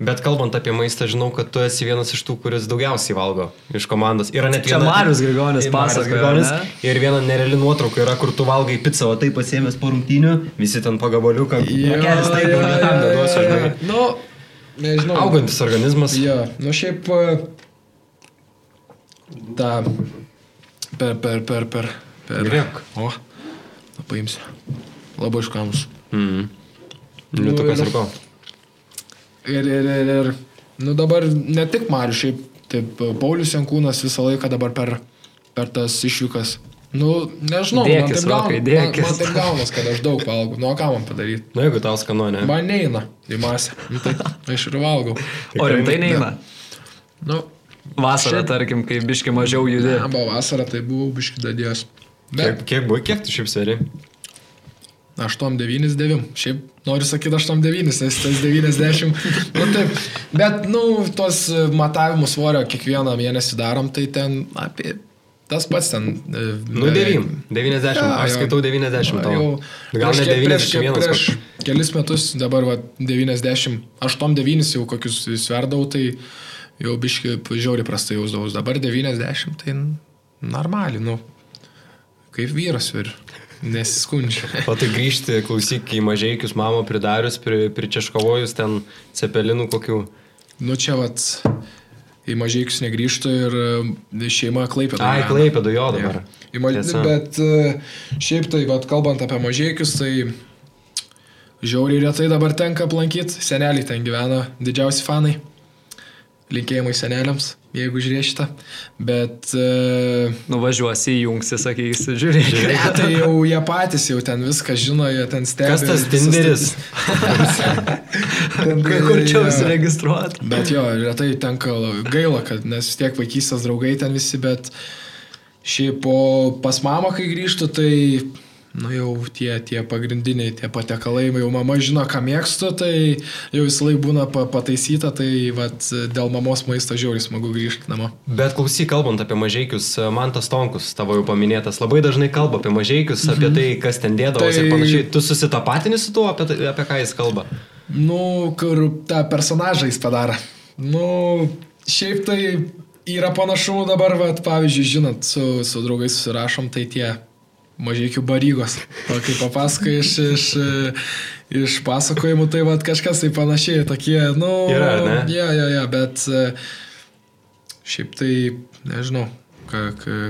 Bet kalbant apie maistą, žinau, kad tu esi vienas iš tų, kuris daugiausiai valgo iš komandos. Yra net Čia viena- Marius Grigonis pasakojo, Grigonis. Ir viena nereali nuotrauka yra, kur tu valgai pizzą, o tai pasiemęs po rungtynių, visi ten pagabaliuką. Kelis taip, jau niekam neduosiu, žinai. Nu, nežinau. Augantis organizmas. Jo, nu šiaip e, tą per, per, per, per, per. Griebk. O, nu, paimsiu. Labai iškamus. Mhm. Liutukas ir ko. Ir, ir, ir, ir, nu dabar ne tik Marius, šiaip, taip, Paulius Jankūnas visą laiką dabar per, per tas išvykas. Nu, nežinau, man Dėkis, taip, Rokai, gauna, man, man taip gaunas, kad aš daug valgau. Nu, ką man padaryti? Na, jeigu tau skanu, ne? Man neina į masę. Nu, tai aš ir valgau. O rimtai neina. Nu, Vasarą, tarkim, kai biški mažiau judi. ne, buvo vasara, tai buvau biški dadėjęs. Kiek, Bet kiek buvo, kiek tu šiaip sveri? 899. Šiaip noriu sakyti 89, nes tas 90. Nu, taip. Bet, nu, tuos matavimus svorio kiekvieną mėnesį darom, tai ten apie tas pats ten. e, Nu, beveik- 9. 90. Jo, Aš skaitau 90 Va, tau. jau Gal prieš ne kiek- prieš kiek- 91. Prieš koks. kelis metus, dabar va, 90, 8-9 jau kokius sverdavau, tai jau biški žiauriai prastai jausdavau. Dabar 90, tai normaliai, nu, kaip vyras ir nesiskundžia. O tai grįžti, klausyk, į mažiekius mamo pridarius, pri, pričeškovojus ten cepelinų kokių. Nu čia vat į mažiekius negrįžtų ir e, šeima klaipė. Ai, klaipėdu jo dabar. Į ma... Tiesa. Bet e, šiaip tai, vat, kalbant apie mažiekius, tai žiauriai retai dabar tenka aplankyti. Seneliai ten gyvena, didžiausi fanai. Linkėjimai seneliams, jeigu žiūrėsite. Bet... E, Nuvažiuosi, įjungsi, sakysi, žiūrėk. Ne, tai jau jie patys jau ten viską žino, jie ten stebi. Kas tas Tinderis? Ten, Kur čia jo. užsiregistruoti? Bet jo, retai tenka la- gaila, kad nes vis tiek vaikystės draugai ten visi, bet šiaip po pas mamą, kai grįžtų, tai, nu jau tie, tie pagrindiniai, tie patekalai, jau mama žino, ką mėgstu, tai jau visą laiką būna pa, pataisyta, tai vat, dėl mamos maisto žiauriai smagu grįžti namo. Bet klausyk, kalbant apie mažiekius, man tas Tonkus, tavo jau paminėtas, labai dažnai kalba apie mažiekius, apie tai, kas ten dėdavosi Tai- ir panašiai. Tu susitapatini su tuo, apie, tai- apie ką jis kalba? Nu, kur tą personažą jis padaro. Nu, šiaip tai yra panašumų dabar, vat, pavyzdžiui, žinot, su, su draugais susirašom, tai tie mažiekių barygos. O kai papasakai iš, iš, iš pasakojimų, tai vat, kažkas tai panašiai, tokie, nu, Yra, ne? Ja, ja, ja, bet e, šiaip tai, nežinau, ką, ką,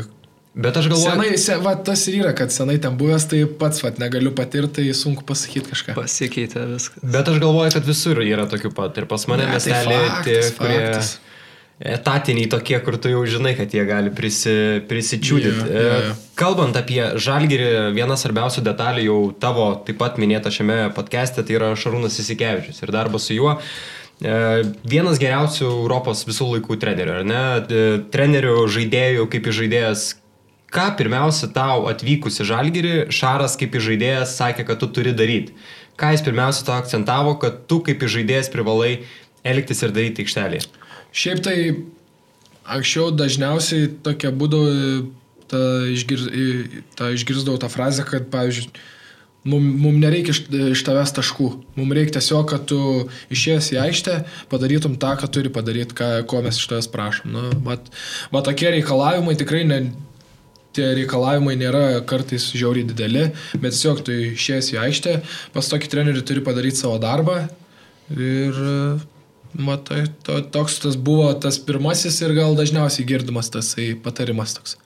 Bet aš galvoju, Senai, se, va, tas ir yra, kad senai ten buvęs, tai pats va, negaliu patirti, tai sunku pasakyti kažką. Pasikeitė viskas. Bet aš galvoju, kad visur yra tokių pat. Ir pas mane Ne, tai miestelė, faktas, tie, kurie faktas. Etatiniai tokie, kur tu jau žinai, kad jie gali prisi, prisičiūdyti. Jo, jo, jo. Kalbant apie žalgirį, viena svarbiausių detalių jau tavo taip pat minėta šiame podcast'e, tai yra Šarūnas Isikevičius ir darbas su juo. E, Vienas geriausių Europos visų laikų trenerių, ar ne? E, Trenerių, žaidėjų, kaip į žaidėjas. Ką pirmiausia tau atvykus į žalgirį, Šaras kaip į žaidėjas sakė, kad tu turi daryti? Ką jis pirmiausia to akcentavo, kad tu kaip į žaidėjas privalai elgtis ir daryti aikštelėje? Šiaip tai anksčiau dažniausiai tokia būdavo, ta, išgir, ta išgirdau tą frazę, kad, pavyzdžiui, Mums mum nereikia iš, iš tavęs taškų. Mums reikia tiesiog, kad tu išėjęs į aikštę padarytum tą, ką turi padaryti, ką, ko mes iš tavęs prašom. Nu, vat, vat tokie reikalavimai tikrai ne, tie reikalavimai nėra kartais žiauriai dideli, bet tiesiog tu išėjęs į aikštę, pas tokį trenerių turi padaryti savo darbą. Ir matai, to, toks tas buvo tas pirmasis ir gal dažniausiai girdimas tas patarimas toks.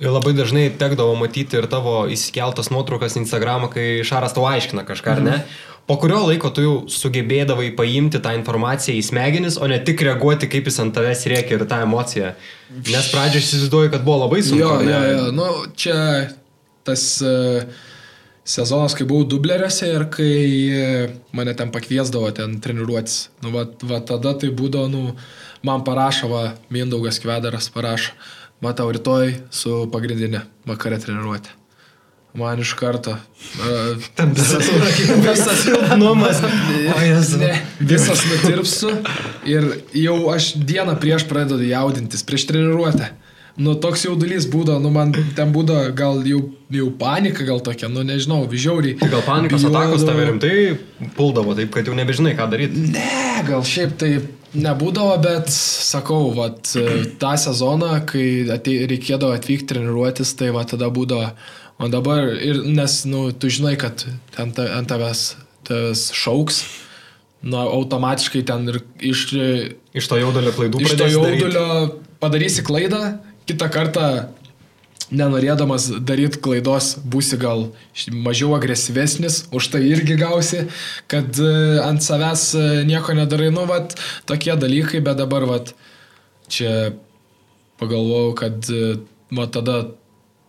Labai dažnai tekdavo matyti ir tavo įsikeltas nuotraukas Instagramą, kai Šaras tau aiškina kažką, ar ne? Mhm. Po kurio laiko tu jau sugebėdavai paimti tą informaciją į smegenis, o ne tik reaguoti, kaip jis ant tavęs rėkia ir tą emociją. Nes pradžioje įsivaizduoju, kad buvo labai sunku. Jo, jo, jo, nu, čia tas uh, sezonas, kai buvau dubleriuose ir kai uh, mane ten pakviesdavo ten treniruotis. Nu, va, va tada tai būdavo, nu, man parašo, va, Mindaugas Kvedaras parašo matau rytoj su pagrindinė vakare treniruotė. Man iš karto. Uh, Ten visas, visas silpnumas. ne, visas nutirpsiu ir jau aš dieną prieš pradedu jaudintis, prieš treniruotę. Nu, toks jaudulys būdavo, nu, man ten būdavo gal jau, jau panika, gal tokia, nu, nežinau, žiauriai. Gal panikos atakos tave rimtai puldavo, taip, kad jau nebežinai, ką daryti? Ne, gal šiaip taip Nebūdavo, bet sakau, vat, tą sezoną, kai atei, reikėdavo atvykti treniruotis, tai va tada būdavo. O dabar, ir, nes, nu, tu žinai, kad ten ta, ant tavęs tas šauks, nu, automatiškai ten ir iš... Iš to jaudulio klaidų. Iš to jaudulio padarysi klaidą, kitą kartą nenorėdamas daryti klaidos būsi gal mažiau agresyvesnis, už tai irgi gausi, kad e, ant savęs e, nieko nedarai, nu, vat, tokie dalykai, bet dabar, vat, čia pagalvojau, kad, e, tada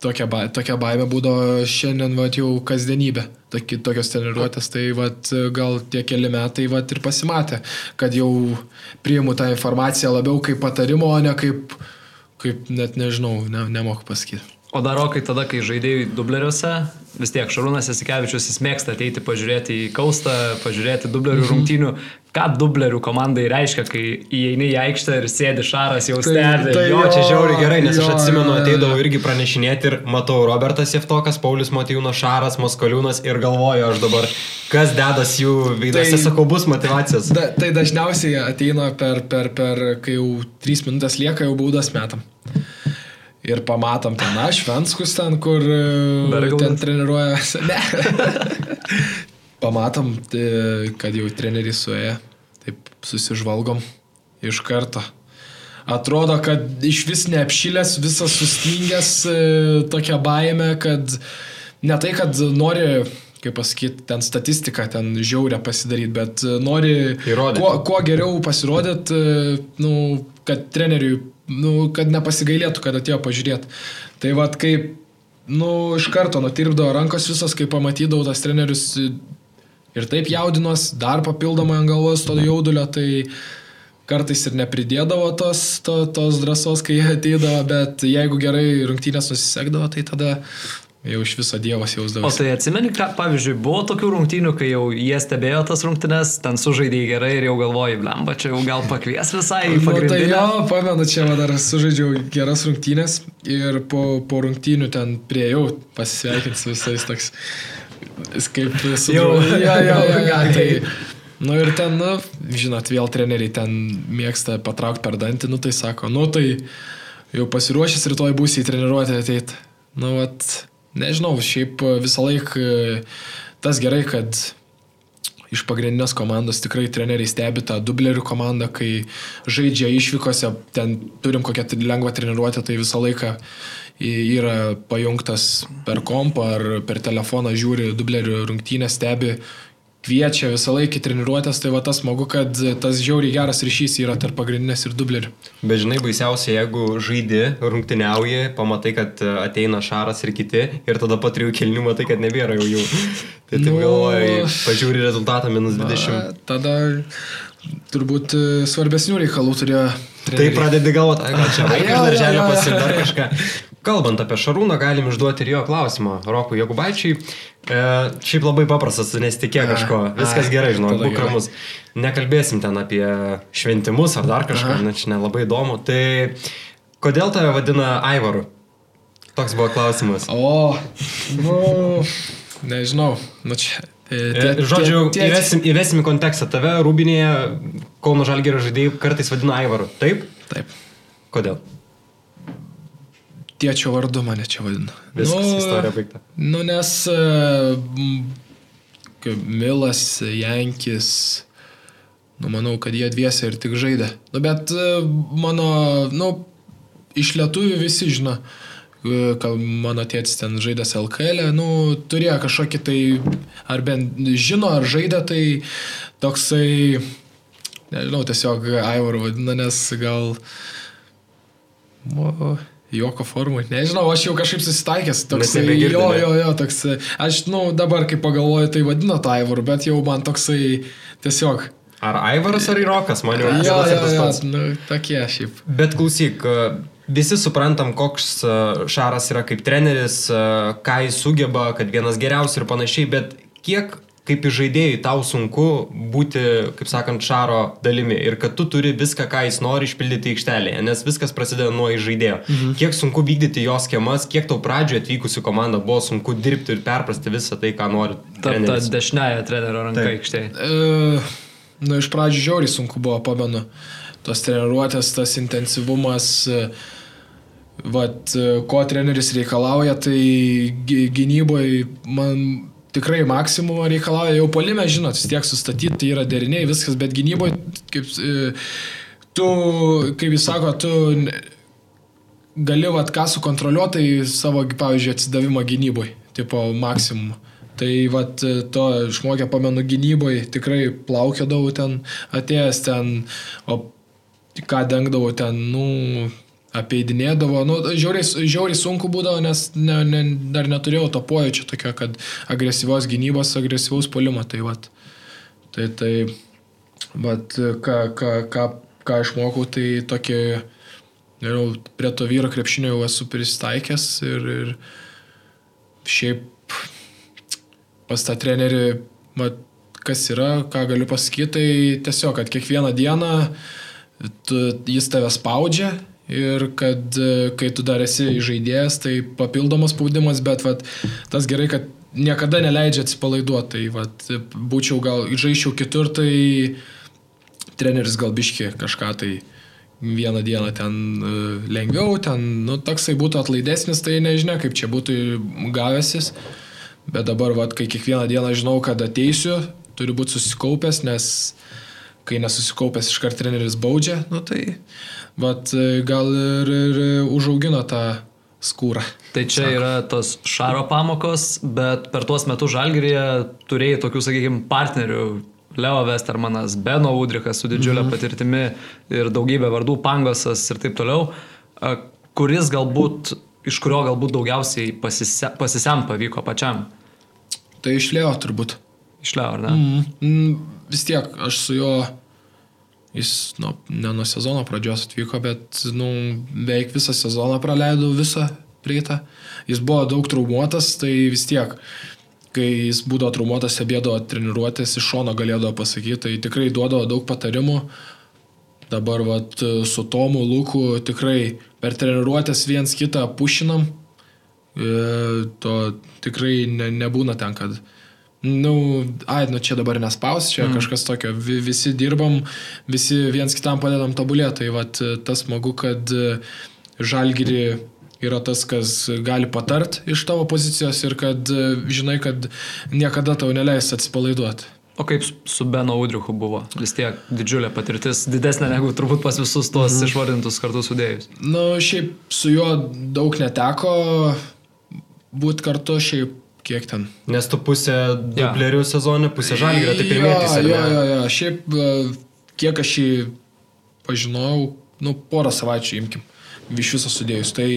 tokia, ba, tokia baime būdavo šiandien, va, jau kasdienybė, toki, tokios treniruotės, tai, va, gal tie keli metai, va, ir pasimatė, kad jau priimu tą informaciją labiau kaip patarimo, o ne kaip kaip net nežinau, ne, nemoku pasakyti. O dar rokai tada, kai žaidėjai dubleriuose, vis tiek Šarūnas Esikevičius jis mėgsta ateiti pažiūrėti į kaustą, pažiūrėti dublerių mhm. rungtynių. Ką dublerių komandai reiškia, kai įeini į aikštę ir sėdi šaras jau stebi? Tai, tai jo, čia žiauriai gerai, nes jo, aš atsimenu, ateidavau irgi pranešinėti ir matau Robertas Jeftokas, Paulius Matijūnas, Šaras, Moskoliūnas ir galvoju aš dabar, kas dedas jų veidose, tai, sakau, bus motivacijos. Da, tai dažniausiai ateina per, per, per, kai jau 3 minutės lieka, jau baudas metam ir pamatom ten, aš Venskus ten, kur Bergaldas. ten treniruoja. Ne. pamatom, tai, kad jau treneriai suėję, taip susižvalgom iš karto. Atrodo, kad iš vis neapšilęs, visas sustingęs, e, tokia baime, kad ne tai, kad nori kaip pasakyti, ten statistiką, ten žiaurę pasidaryti, bet nori Įrodyti. kuo, kuo geriau pasirodyti, e, nu, kad treneriui nu, kad nepasigailėtų, kad atėjo pažiūrėti. Tai vad kaip, nu, iš karto nutirpdavo rankos visos, kai pamatydavau tas trenerius ir taip jaudinos, dar papildomai ant galvos to jaudulio, tai kartais ir nepridėdavo tos, to, tos drąsos, kai jie ateidavo, bet jeigu gerai rungtynės nusisekdavo, tai tada Jau iš viso Dievas jausdavosi. O tai atsimeni, ką, pavyzdžiui, buvo tokių rungtynių, kai jau jie stebėjo tas rungtynės, ten sužaidė gerai ir jau galvoji, blemba, čia jau gal pakvies visai į pagrindinę. Nu, tai jo, pamenu, čia va, dar sužaidžiau geras rungtynės ir po, po rungtynių ten priejau pasisveikinti su visais toks, kaip su... Jau, ja, ja, ja, ja, tai, Nu ir ten, nu, žinot, vėl treneriai ten mėgsta patraukti per dantį, nu tai sako, nu tai jau pasiruošęs rytoj būsi į treniruotę ateiti. Nu, vat, Nežinau, šiaip e, visą laiką e, tas gerai, kad iš pagrindinės komandos tikrai treneriai stebi tą dublerių komandą, kai žaidžia išvykose, ten turim kokią lengvą treniruotę, tai visą laiką yra pajungtas per kompą ar per telefoną žiūri dublerių rungtynę, stebi, kviečia visą laikį treniruotės, tai va tas smagu, kad tas žiauriai geras ryšys yra tarp pagrindinės ir dublerių. Bet žinai, baisiausia, jeigu žaidi, rungtyniauji, pamatai, kad ateina šaras ir kiti ir tada po trijų kelnių matai, kad nebėra jau jų. Tai taip nu, galvoji, pažiūri rezultatą minus 20. Na, tada turbūt e, svarbesnių reikalų turėjo. Tai pradedi galvoti, gal čia vaikas darželio pasidar kažką. Kalbant apie Šarūną, galim išduoti ir jo klausimą. Rokui Jokubaičiai. E, šiaip labai paprastas, nesitikė kažko. Viskas ai, gerai, žinau, būk ramus. Nekalbėsim ten apie šventimus ar dar kažką, na čia nelabai įdomu. Tai kodėl tave vadina Aivaru? Toks buvo klausimas. O, nu, nežinau. Nu, čia, e, E, Žodžiu, įvesim, įvesim į kontekstą. Tave Rūbinėje Kauno Žalgėrio žaidėjai kartais vadina Aivaru. Taip? Taip. Kodėl? Tiečio vardu mane čia vadina. Viskas, istorija baigta. Nu, nes kaip Milas, Jankis, nu, manau, kad jie dviese ir tik žaidė. Nu, bet e, mano, nu, iš lietuvių visi žino, e, kad mano tėtis ten žaidęs LKL, e, nu, turėjo kažkokį tai, ar bent žino, ar žaidė, tai toksai, nežinau, tiesiog Aivar vadina, nes gal... O, Joko formui. Nežinau, aš jau kažkaip susitaikęs. Toks, Net nebegirdi, jo, jo, jo, toks. Aš, nu, dabar kai pagalvoju, tai vadina tą Aivarų, bet jau man toksai tiesiog. Ar Aivaras ar Irokas, man jau Jo, jo, tas jo, nu, tokie šiaip. Bet klausyk, e, visi suprantam, koks e, Šaras yra kaip treneris, e, ką jis sugeba, kad vienas geriausių ir panašiai, bet kiek kaip žaidėjai tau sunku būti, kaip sakant, Šaro dalimi ir kad tu turi viską, ką jis nori išpildyti aikštelėje, nes viskas prasideda nuo žaidėjo. Mhm. Kiek sunku vykdyti jo schemas, kiek tau pradžioje atvykusi komanda buvo sunku dirbti ir perprasti visą tai, ką nori Ta, ta dešinėje trenerio ranka Taip. aikštėje. E, nu, iš pradžių žiauriai sunku buvo, pamenu. Tos treniruotės, tas intensyvumas. E, Vat, e, ko treneris reikalauja, tai gy- gynyboje man tikrai maksimumą reikalauja. Jau polime, žinot, tiek sustatyti, tai yra deriniai, viskas, bet gynyboje, kaip e, tu, kaip jis sako, tu gali vat ką sukontroliuoti, tai savo, pavyzdžiui, atsidavimą gynyboje, tipo maksimumą. Tai vat to išmokę, pamenu, gynyboje tikrai plaukiodavau ten, atėjęs ten, o ką dengdavau ten, nu, apeidinėdavo, nu, žiauriai, žiauriai sunku būdavo, nes ne, ne, dar neturėjau to pojūčio tokio, kad agresyvios gynybos, agresyvaus polimo, tai vat. Tai, tai, vat, ką, ką, ką, ką išmokau, tai tokį, nežinau, prie to vyro krepšinio jau esu pristaikęs ir, ir šiaip pas tą trenerį, mat, kas yra, ką galiu pasakyti, tai tiesiog, kad kiekvieną dieną tu, jis tave spaudžia ir kad e, kai tu dar esi žaidėjas, tai papildomas spaudimas, bet vat, tas gerai, kad niekada neleidžia atsipalaiduoti. Tai vat, būčiau gal žaiščiau kitur, tai treneris gal biški kažką tai vieną dieną ten e, lengviau, ten, nu, toksai būtų atlaidesnis, tai nežinia, kaip čia būtų gavęsis. Bet dabar, vat, kai kiekvieną dieną žinau, kad ateisiu, turiu būti susikaupęs, nes kai nesusikaupęs iškart treneris baudžia, nu tai vat, e, gal ir, ir užaugino tą skūrą. Tai čia Sako. yra tos šaro pamokos, bet per tuos metus žalgyrėje turėjai tokių, sakykime, partnerių. Leo Westermanas, Beno Udrikas su didžiulė -hmm. patirtimi ir daugybė vardų, Pangosas ir taip toliau, kuris galbūt, iš kurio galbūt daugiausiai pasise, pasisem pavyko pačiam. Tai išlėjo turbūt. Iš Leo, ar ne? Mm, mm, vis tiek aš su juo, jis nu, ne nuo sezono pradžios atvyko, bet nu, beveik visą sezoną praleidau visą prieitą. Jis buvo daug traumuotas, tai vis tiek, kai jis būdavo traumuotas, stebėdavo treniruotės, iš šono galėdavo pasakyti, tai tikrai duodavo daug patarimų. Dabar vat, su Tomu Luku tikrai per treniruotės viens kitą pušinam. E, to tikrai ne, nebūna ten, kad Nu, ai, nu čia dabar nespaus, čia mm. kažkas tokio, Vi, visi dirbam, visi viens kitam padedam tobulėti, tai vat, tas smagu, kad e, žalgiri yra tas, kas gali patart iš tavo pozicijos ir kad e, žinai, kad niekada tau neleis atsipalaiduoti. O kaip su Beno Udrichu buvo? Vis tiek didžiulė patirtis, didesnė negu turbūt pas visus tuos mm. išvardintus kartu sudėjus. Nu, šiaip su juo daug neteko būti kartu, šiaip kiek ten. Nes tu pusę dublerių sezonė, pusę žalgėrio, tai Jo, pirmietis. Jo, jo, jo, šiaip e, kiek aš jį pažinojau, nu, porą savaičių imkim, iš viso sudėjus. Tai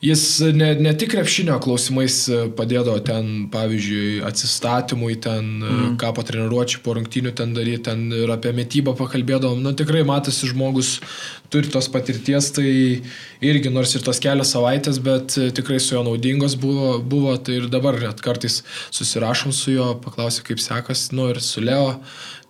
jis ne, ne tik krepšinio klausimais e, padėdavo ten, pavyzdžiui, atsistatymui, ten, mm. ką po treniruočių, po rungtynių ten daryti, ten ir apie mytybą pakalbėdavom. Nu, tikrai matosi žmogus turi tos patirties, tai irgi nors ir tos kelios savaitės, bet e, tikrai su juo naudingos buvo, buvo tai ir dabar net kartais susirašom su juo, paklausiu, kaip sekasi, nu ir su Leo,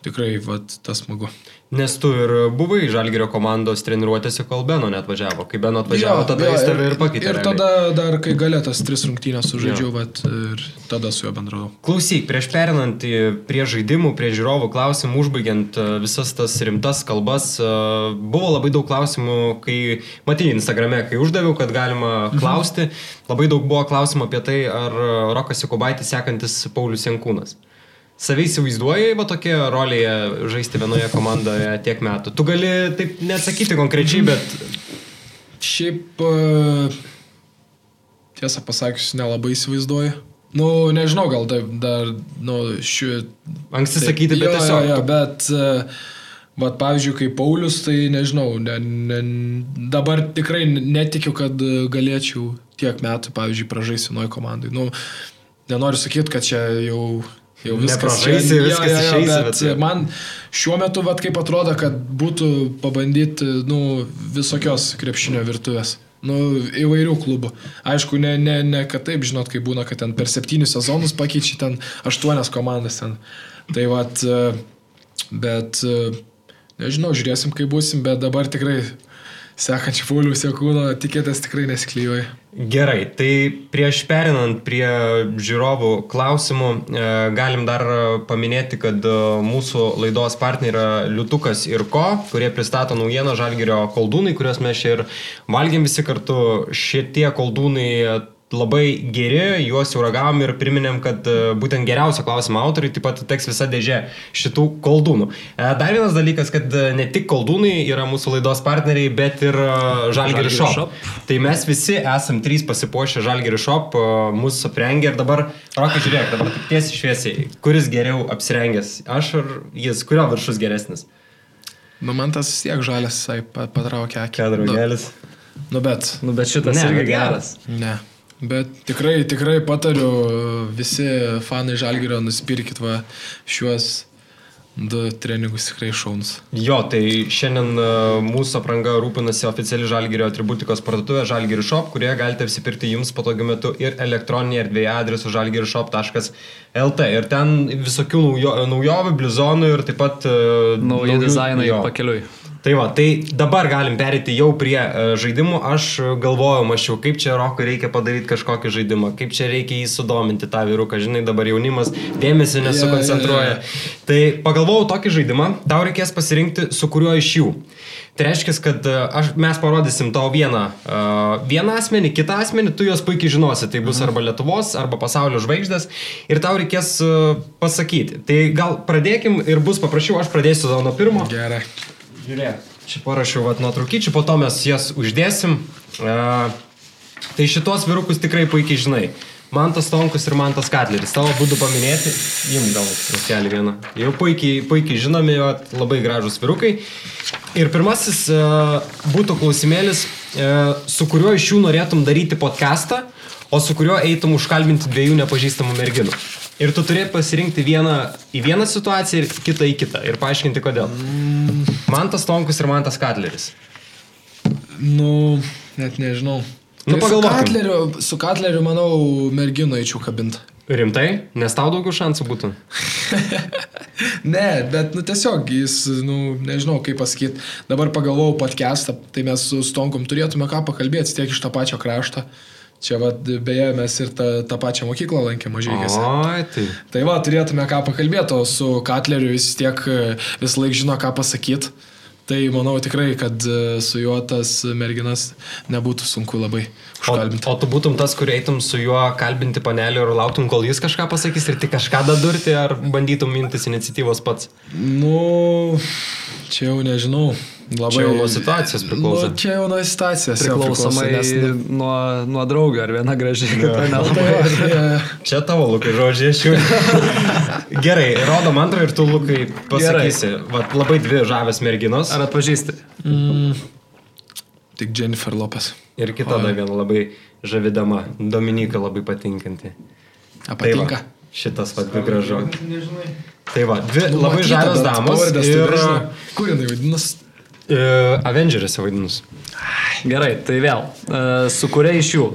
tikrai, vat, tas smagu. Nes tu ir buvai Žalgirio komandos treniruotėse, kol Beno net važiavo. Kai Beno atvažiavo, jo, tada jo, jis tave ir pakeitė. Ir tada dar, kai galėtas tris rungtynės sužaidžiau, bet ir tada su juo bendravau. Klausyk, prieš perinant prie žaidimų, prie žiūrovų klausimų, užbaigiant e, visas tas rimtas kalbas, e, buvo labai daug klausimų, kai matai Instagrame, kai uždaviau, kad galima mhm. klausti, mhm. labai daug buvo klausimų apie tai, ar Rokas Jokubaitis sekantis Paulius Jankūnas save įsivaizduoji, va tokie rolėje žaisti vienoje komandoje tiek metų. Tu gali taip neatsakyti konkrečiai, bet... Šiaip, e, tiesą pasakius, nelabai įsivaizduoju. Nu, nežinau, gal dar, dar nu, šiuo... Anksti taip, sakyti, bet jo, tiesiog. Jo, jo, bet, bet, pavyzdžiui, kaip Paulius, tai nežinau, ne, ne, dabar tikrai netikiu, kad galėčiau tiek metų, pavyzdžiui, pražaisti nuoj komandai. Nu, nenoriu sakyti, kad čia jau Jau viskas žaisi, viskas ja, ja, išeisi. Bet, bet man šiuo metu, vat, kaip atrodo, kad būtų pabandyti nu, visokios krepšinio virtuvės. Nu, įvairių klubų. Aišku, ne, ne, ne kad taip, žinot, kai būna, kad ten per septynius sezonus pakeičia ten aštuonias komandas ten. Tai vad, bet nežinau, žiūrėsim, kaip busim, bet dabar tikrai sekančių Pauliaus Jokūno tikėtės tikrai nesiklyjoja. Gerai, tai prieš perinant prie žiūrovų klausimų, e, galim dar paminėti, kad e, mūsų laidos partneriai Liutukas ir Ko, kurie pristato naujieną Žalgirio koldūnai, kuriuos mes čia ir valgėm visi kartu. Šitie koldūnai labai geri, juos jau ragavom ir priminėm, kad e, būtent geriausio klausimo autoriai taip pat teks visa dėžė šitų koldūnų. E, dar vienas dalykas, kad e, ne tik koldūnai yra mūsų laidos partneriai, bet ir Žalgiri Shop. Shop. Tai mes visi esam trys pasipuošę Žalgiri Shop, mūsų aprengę ir dabar, rokai žiūrėk, dabar tik tiesiai šviesiai, kuris geriau apsirengęs, aš ar jis, kurio viršus geresnis? Nu, man tas tiek žalias, jisai patraukia akį. Kedraugelis. Nu, nu, bet. Nu, bet šitas ne, irgi geras. Ne. Bet tikrai, tikrai patariu visi fanai Žalgirio nusipirkit va šiuos du treningus tikrai šaunus. Jo, tai šiandien e, mūsų apranga rūpinasi oficiali Žalgirio atributikos parduotuvė Žalgirio Shop, kurioje galite apsipirkti jums patogiu metu ir elektroninėje erdvėje adresu žalgirishop.lt. Ir ten visokių naujo, naujovių, blizonų ir taip pat... Uh, nauji dizainai pakeliui. Tai va, tai dabar galim perėti jau prie uh, žaidimų. Aš galvojau, mačiau, kaip čia Rokui reikia padaryti kažkokį žaidimą, kaip čia reikia jį sudominti tą vyruką. Žinai, dabar jaunimas dėmesį nesukoncentruoja. Yeah, yeah, yeah. Tai pagalvojau tokį žaidimą, tau reikės pasirinkti su kuriuo iš jų. Tai reiškia, kad e, aš, mes parodysim tau vieną, uh, vieną asmenį, kitą asmenį, tu juos puikiai žinosi. Tai bus mhm. arba Lietuvos, arba pasaulio žvaigždės. Ir tau reikės uh, pasakyti. Tai gal pradėkim ir bus paprašiau, aš pradėsiu nuo pirmo. Gerai. Žiūrėk, čia parašiau vat nuotraukyčių, po to mes jas uždėsim. Uh, tai šitos virukus tikrai puikiai žinai. Mantas Tonkus ir Mantas Katleris. Tavo būdu paminėti, gal kelią vieną. Jau puikiai, puikiai žinomi, labai gražus virukai. Ir pirmasis uh, būtų klausimėlis, uh, su kuriuo iš jų norėtum daryti podcastą, o su kuriuo eitum užkalbinti dviejų nepažįstamų merginų. Ir tu turėt pasirinkti vieną į vieną situaciją ir kitą į kitą. Ir paaiškinti kodėl. Mm. Mantas Tonkus ir Mantas Katleris. Nu, net nežinau. Nu, tai su Katleriu, su Katleriu, manau, merginų eičiau kabinti. Rimtai? Nes tau daugiau šansų būtų? ne, bet, nu, tiesiog jis, nu, nežinau, kaip pasakyti. Dabar pagalvojau podcastą, tai mes su Stonkom turėtume ką pakalbėti tiek iš tą pačią kraštą. Čia, va, beje, mes ir tą, tą pačią mokyklą lankėme mažygiuose. Tai. tai va, turėtume ką pakalbėti, o su Katleriu vis tiek vis laik žino, ką pasakyti. Tai manau tikrai, kad e, su juo tas merginas nebūtų sunku labai užkalbinti. O, o tu būtum tas, kur eitum su juo kalbinti panelį ir lauktum, kol jis kažką pasakys ir tik kažką dadurti, ar bandytum mintis iniciatyvos pats? Nu, čia jau nežinau. Labai čia jau nuo situacijos priklauso. Nu, čia jau nuo situacijos priklausomai nes, nu, nuo, nuo draugio, ar viena graži, kita nelabai. Tai, ja. Čia tavo lukai žodžiai, aš jau. Gerai, rodom antrą ir tu lukai pasakysi. Vat, labai dvi žavės merginos. Ar atpažįsti? Mm, tik Jennifer Lopez. Ir kita dar viena labai žavidama, Dominika labai patinkanti. Patinka. Tai va, šitas vad gražu. Tai va, dvi nu, labai žavios damos. Ir... Kur jinai vadinasi? Uh, Avengerėse vaidinus. Gerai, tai vėl. e, Su kuria iš jų?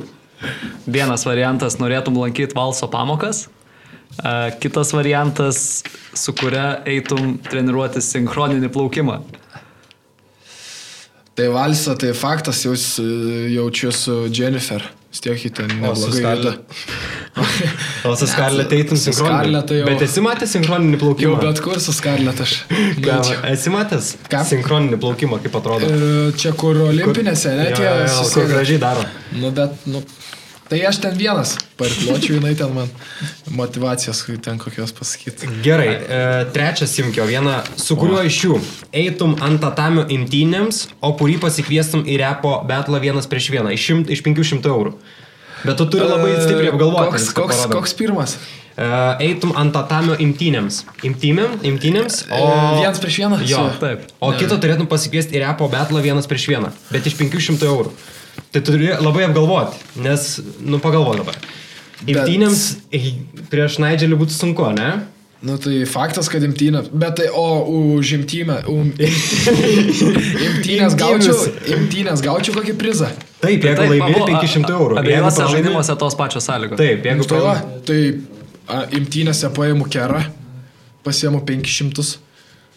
Vienas variantas norėtum lankyti valso pamokas, e, kitas variantas, su kuria eitum treniruoti sinchroninį plaukimą. Tai valsa, tai faktas, jau jaučiu su Jennifer. Vis tiek jį ten neblogai juda. O su Scarlett eitum sinchroninį. Jau- Bet esi matęs sinchroninį Jau plaukimą? bet kur su Scarlett aš. Ką, esi matęs Ką? sinchroninį plaukimą, kaip atrodo? E, Čia kur olimpinėse, ne, Jo, tie jo, jo, Kur susėda. gražiai daro. Nu, bet, nu, tai aš ten vienas, parkločiau, jinai ten man motivacijos, kai ten kokios pasakyti. Gerai, e, trečias simkio, vieną, su kuriuo iš jų eitum ant tatamio imtynėms, o kurį pasikviestum į repo betlą vienas prieš vieną, iš, šimt, iš 500 eurų. Bet tu turi labai stipriai apgalvoti. Koks, koks, parodant. koks pirmas? E, eitum ant tatamio imtynėms. Imtynėm, imtynėms, o... E, vienas prieš vieną? Jo, Taip. O kitą turėtum pasikviesti į repo betlą vienas prieš vieną, bet iš 500 eurų. Tai turi labai apgalvoti, nes, nu pagalvo dabar. Imtynėms bet... prieš Naidželį būtų sunku, ne? Nu tai faktas, kad imtynė, bet tai, o už imtynę, um, imtynės gaučiau, imtynės gaučiau kokį prizą. Taip, jeigu laimė 500 eurų. Abiejose žaidimuose tos pačios sąlygos. Taip, jeigu Nu, tai, va, tai a, imtynėse paimu kerą, pasiemu 500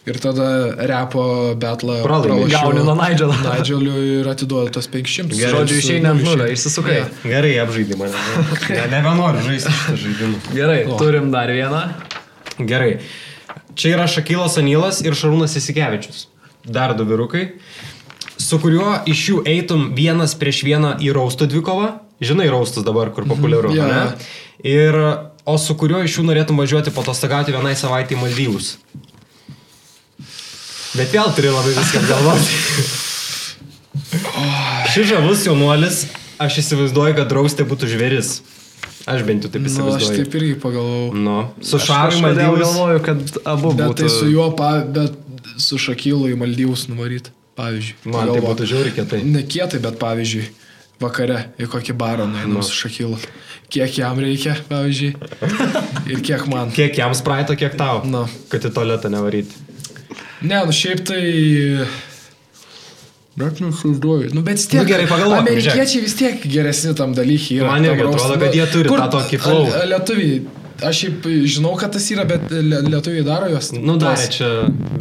ir tada repo betlą. Gauni nuo Nigelo. Naidželiu ir atiduodu tas 500. Žodžiu, išeina ant nulio, išsisukai. Gerai, apžaidimą. Ne, nebenoriu žaisti šitą žaidimą. Gerai, turim dar vieną. Gerai. Čia yra Šakylas Anilas ir Šarūnas Isikevičius. Dar du vyrukai. Su kuriuo iš jų eitum vienas prieš vieną į raustų dvikovą. Žinai raustus dabar, kur populiaru. Jo, ne? jo. Ir, o su kuriuo iš jų norėtum važiuoti patostagauti vienai savaitę į Maldyvus. Bet vėl turi labai viską galvoti. Šis žavus jaunuolis, aš įsivaizduoju, kad raustė būtų žvėris. Aš bent jau taip Nu, aš įsivaizduoju. taip irgi pagalvojau. Nu, su Aš Šaru į kažkodėl Maldyvus. galvoju, kad abu Bet būtų. tai su juo, pa, bet su Šakylu į Maldyvus nuvaryt, pavyzdžiui. Man tai Pagalvok. būtų žiauriai kietai. Ne kietai, bet pavyzdžiui, vakare į kokį barą nueinam Nu. su Šakylu. Kiek jam reikia, pavyzdžiui, ir kiek man. Kiek jam spraito, kiek tau. Nu. Kad į tualetą nevaryti. Ne, nu šiaip tai... Bet nesužduoju. Nu, bet tiek. Nu, gerai, pagalvokim, Amerikiečiai vis tiek geresni tam dalykai yra. Man irgi atrodo, kad jie turi Kur- tą tokį flow. Lietuviai. Aš šiaip žinau, kad tas yra, bet lie- lietuviai daro jos. Nu, darė Tas- čia,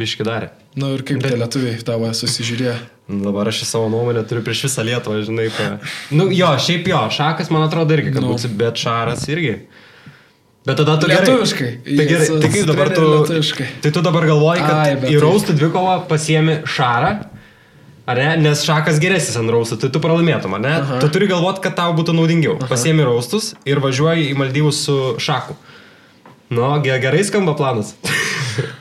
biški darė. Nu ir kaip bet... tie lietuviai tavo susižiūrėjo. Dabar aš į savo nuomonę turiu prieš visą Lietuvą, žinai. Pa... Nu, jo, šiaip jo, šakas man atrodo irgi, kad Nu. būsi, bet šaras irgi. Bet tada tu gerai- Lietuviškai. Tai gerai, tai kaip dabar tu... lietuviškai. Tai tu dabar galvoji, kad Ai, į tai- raustų dvikovą pasiemi šarą, ar ne? Nes šakas geresnis ant raustų, tai tu pralaimėtum, ar ne? Aha. Tu turi galvoti, kad tau būtų naudingiau. Aha. Pasiemi raustus ir važiuoji į Maldyvus su šaku. Nu, ge- gerai skamba planas.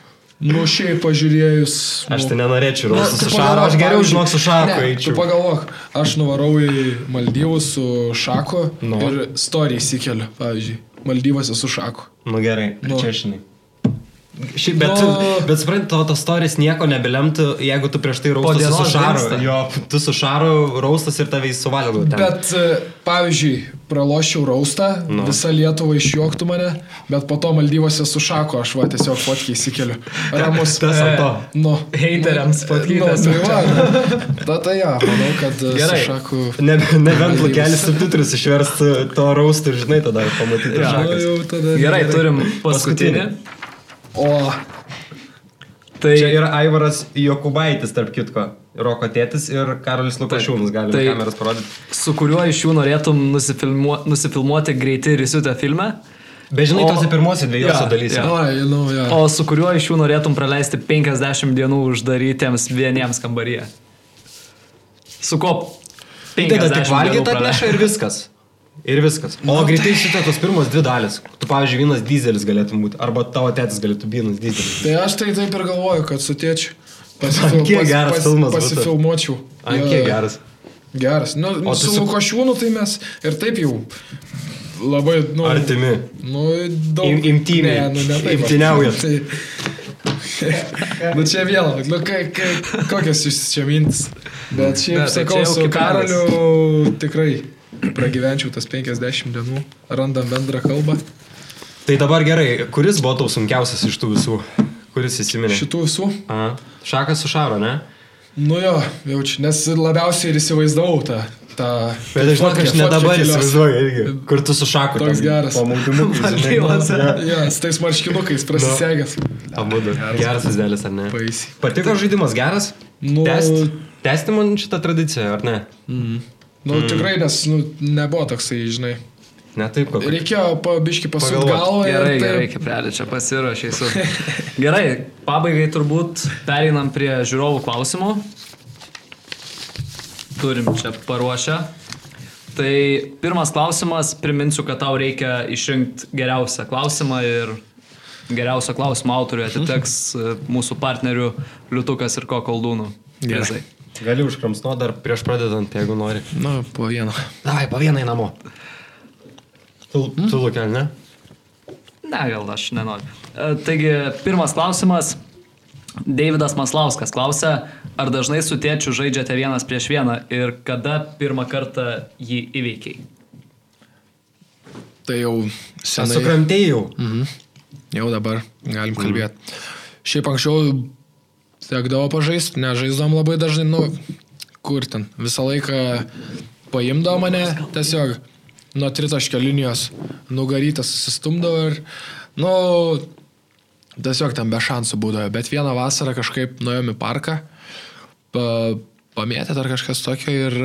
Nu, šiaip pažiūrėjus. Aš nu, tai nenorėčiau raustų tu su šaru, aš geriau žinok su šaku ne, Tu eičiau. pagalvok, aš nuvarau į Maldyvus su šaku Nu. ir istoriją įsikeliu, pavyzdžiui. Maldyvose su šaku. Nu gerai, Nu. čia žinai. Šiaip, bet, Nu. bet suprantu, tavo tas storis nieko nebelemtų, jeigu tu prieš tai raustas su šaru. Jo, tu su šaru raustas ir tave įsuvalgau ten. Bet, e, pavyzdžiui, pralošiau raustą, Nu. no. visa Lietuva išjuoktų mane, bet po to Maldyvose su šaku aš va tiesiog fotkiai įsikeliu. Ramus. Tas ant to. Nu. Heiteriams Nu, patkytas. tai va. Ta, tai ja, manau, kad e, Gerai. su šaku. Ne, nebent lukelis subtitrus išverst to raustų ir žinai tada pamatyti Jo. Nu, tada Gerai, turim Paskutinį. paskutinį. O, Tai Čia yra Aivaras Jokubaitis, tarp kitko. Roko tėtis ir Karolis Lukašiūnas, galime Tai- kameras parodyti. su kuriuo iš jų norėtum nusifilmuo, nusifilmuoti greitai ir įsiutę filmą? Bet žinai, O- tose pirmose dviejose Jo, dalyse. jo. oi, nu, ja. O su kuriuo iš jų norėtum praleisti 50 dienų uždarytiems vieniems kambaryje? Su ko? Tai tada tik 50 valgyti atneša ir viskas. Ir viskas. O Nu, greitai šitą tos pirmos dvi dalis. Tu, pavyzdžiui, vienas dizelis galėtum būti. Arba tavo tėtis galėtų vienas dizelis. Tai aš tai taip ir galvoju, kad su tėčiu Ant kiek geras filmas pasifilmuočiau. Jo, kiek geras. Geras. Nu, O su su- Lukošiūnu tai mes ir taip jau labai, nu, Artimi. Nu, daug. Im- imtymiai. Ne, nu, ne taip. Imtyniaujat. Tai... nu čia vėl, nu, kai, kai, kokios jūs čia mintis. Bet šiaip Ne, tai sakau, jau su kaip Karoliu tikrai pragyvenčiau tas 50 dienų, randam bendrą kalbą. Tai dabar gerai, kuris buvo tau sunkiausias iš tų visų? Kuris įsiminė? Šitų visų. A, šakas su šaro, ne? Nu jo, jaučiu, nes labiausiai ir įsivaizdavau tą. tą Bet aš žinau, fotkę- aš ne dabar įsivaizduoju irgi. Kur tu su šaku. Toks geras. Maldyvas. Jo, su tais marškinukais prasisegęs. Abu. Geras vaizdelis, ar ne? Baisiai. Patiko žaidimas geras? Nu- Tęst, tęsti man šitą tradiciją, ar ne? Nu, Mm. tikrai, nes nu, nebuvo toksai, žinai. Ne taip, kokį. Reikėjo pabiški pasukti galvą. ir Gerai, taip- gerai, kiprelė, čia pasirašai su. Gerai, pabaigai turbūt pereinam prie žiūrovų klausimų. Turim čia paruošę. Tai pirmas klausimas, priminsiu, kad tau reikia išrinkti geriausią klausimą ir geriausio klausimo autoriui atiteks e, mūsų partnerių Liutukas ir Kokoldūnų. Gerai. Gali užkramsnuoti dar prieš pradedant, jeigu nori. Nu, po vieną. Davai, po vieną į namo. Tu, tu lukel, ne? Ne, gal aš nenoriu. E, Taigi, pirmas klausimas. Davidas Maslauskas klausia, ar dažnai su tėčiu žaidžiate vienas prieš vieną ir kada pirmą kartą jį įveikiai? Tai jau senai. Sukramtėjau. Jau dabar galim kalbėti. Šiaip anksčiau tekdavo pažaisti, nežaisdom labai dažnai, nu, kur ten. Visą laiką paimdavo mane tiesiog nuo tritaškio linijos nugarytas susistumdavo ir, nu, tiesiog ten be šansų būdavo. Bet vieną vasarą kažkaip nuėjom į parką, pa, pamėtė ar kažkas tokio ir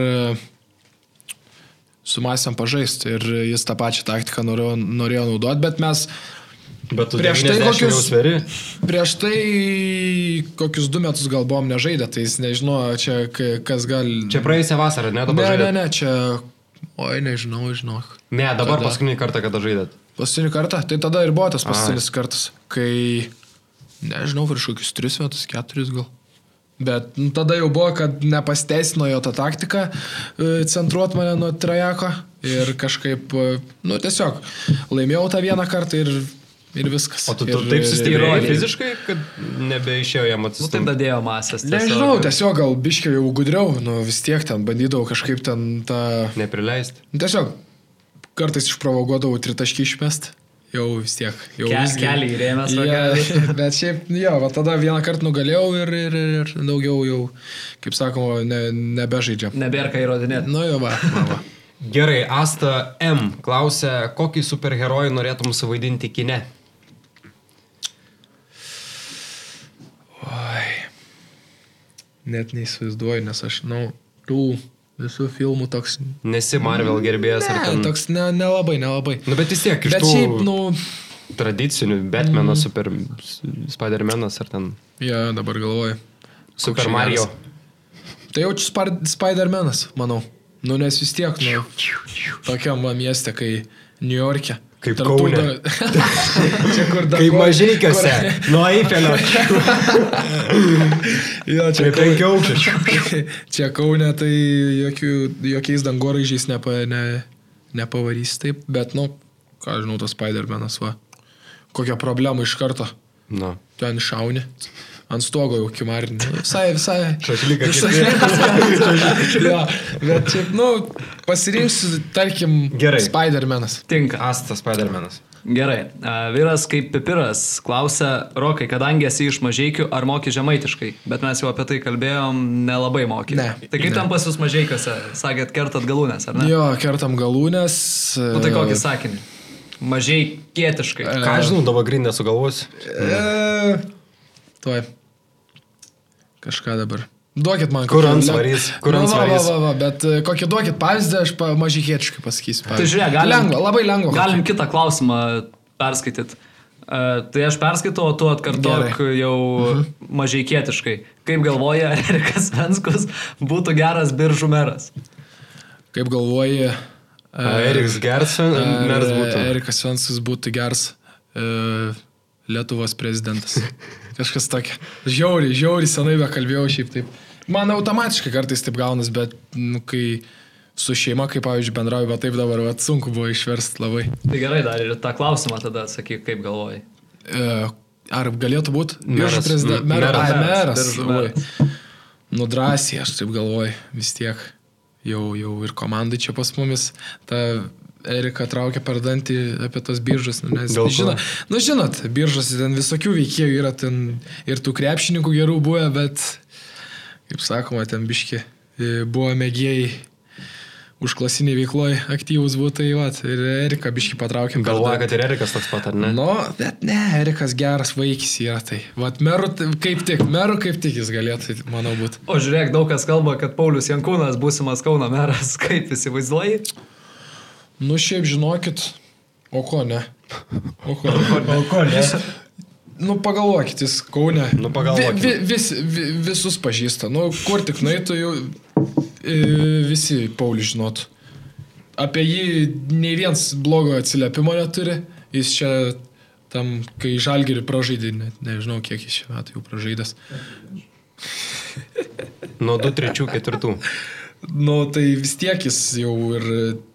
sumąstėm pažaisti. Ir jis tą pačią taktiką norėjo, norėjo naudoti, bet mes Bet tu Prieš tai 90 jau kokius-. Prieš tai kokius du metus gal buvom nežaidę, tai jis nežino, čia kas gali. Čia praėjusią vasarą, ne Ne, dabar? ne, žaidėt? ne, čia. Oi, nežinau, žinok. Ne, dabar Kada? paskutinį kartą, kada žaidėt. Paskutinį kartą, tai tada ir buvo tas paskutinis kartas, kai, nežinau, virš kokius tris metus, keturis gal. Bet nu, tada jau buvo, kad nepasteisino jo tą taktiką, e, centruot mane nuo trajako ir kažkaip, e, nu tiesiog, laimėjau tą vieną kartą ir, ir viskas. O tu, tu ir, taip sustiprėjai fiziškai, kad nebeišėjo jam Nu, tai dadėjo masės. Nežinau, tiesiog gal biškiai jau gudriau, nu vis tiek ten bandydavau kažkaip ten tą... Neprileisti. Nu, tiesiog kartais išprovokuodavau tritaškį išmest. Jau vis tiek. Jau Ke- visgi- kelį įrėmęs Ja, bet šiaip, jo, va tada vieną kartą nugalėjau ir, ir, ir, ir daugiau jau, kaip sakoma, ne, nebežaidžiam. Nebėra ką įrodinėti. Nu jo, va. va, va. Gerai, Asta M. klausia, kokį superherojų norėtum suvaidinti kine? Net neįsivaizduoju, nes aš, nu, tų visų filmų toks... Nesi Marvel gerbėjas ar Ne, ten... toks ne, nelabai, nelabai. Nu, bet vis tiek iš Bet tų šiaip, nu, tradicinių Batmanas, mm. Super Spider-Manas ar ten ja, dabar galvoju. Super čia Mario. geras. Tai jaučiu Spider-Manas, manau. Nu, nes vis tiek, nu, tokiam mieste, kai New York'e. Kaip Kaune. da- čia kur dar... Kaip mažykiuose, nuo Eifelio. Jo, čia Prie penkiaaukščio. Kaune. Čia Kaune, tai jokių, jokiais dangoraižiais nepa, ne, nepavarys taip, bet, nu, ką žinau, tas Spider-Manas, va. Kokią problemą iš karto. Nu. Ten šauni. Ant stogo jau kimarinį. Visai, visai. Šašlyką jo, bet nu, pasirinksiu, tarkim, Gerai. Spider-Manas. Tinka. Asta Spider-Manas. Gerai. A, Vyras kaip pipiras klausia, Rokai, kadangi esi iš mažiekių, ar moki žemaitiškai? Bet mes jau apie tai kalbėjom, nelabai moki. Ne. Tai kaip Ne. ten pas jūs mažiekiuose? Sakėt, kertat galūnės, ar ne? Jo, kertam galūnės. Nu tai kokį sakinį? Mažiai kietiškai. Ką aš žinau, dabar grindė sugalvosiu. E, tuoj. Kažką dabar. Duokit man Kur kokį- antsvarys? Kur Nu, va, antsvarys? Va, va, va, bet e, kokį duokit pavyzdį, aš pa, mažykietiškai pasakysiu. Tai žiūrėk, galim, Lengva, labai lengva. Galim kitą klausimą perskaityti. Uh, tai aš perskaitau, o tu atkartok Gerai. jau mhm. mažai kietiškai. Kaip galvoja, ar Erikas Venskus būtų geras biržų meras? Kaip galvoji, e, Eriks Gerson, ar meras būtų. Erikas Venskus būtų geras e, Lietuvos prezidentas. Kažkas tokia. Žiauriai, žiauriai senai be kalbėjau šiaip taip. Man automatiškai kartais taip gaunas, bet, nu, kai su šeima, kaip pavyzdžiui, bendrauju, bet taip dabar, va, sunku buvo išversti labai. Tai gerai, dar ir tą klausimą tada atsakyk, kaip galvoji. E, ar galėtų būti Meras. M- Meras. meras. Ai, meras. Oi. meras. Nu, drąsiai, aš taip galvoju, vis tiek. Jau, jau ir komandai čia pas mumis. Ta Erika traukia per dantį apie tos biržus. Nu, nes, žino, nu, žinot, biržos ten visokių veikėjų yra ten ir tų krepšininkų gerų buvę, bet kaip sakoma, ten biški e, buvo mėgėjai užklasiniai veikloje aktyvus būtų, tai va, ir Erika biški patraukėm. Galvoja, kad ir Erikas toks pat, ar ne? Nu, bet ne, Erikas geras vaikis yra tai. Vat tai kaip tik, merų kaip tik jis galėtų, manau, būti. O žiūrėk, daug kas kalba, kad Paulius Jankūnas būsimas Kauno meras. Kaip įsivaizduoji? Nu, šiaip žinokit, o ko ne? O ko, O ko ne? Nu, pagalvokit, jis Kaune. Nu, pagalvokim. Vi, vi, vis, vi, visus pažįsta. Nu, kur tik jau e, visi Paulius žinotų. Apie jį nei vienas blogo atsiliepimo neturi. Jis čia tam, kai žalgerį pražaidė, net nežinau, kiek jis šiuo metu jau pražaidęs. Nuo 2, 3, 4. Nu, tai vis tiek jis jau ir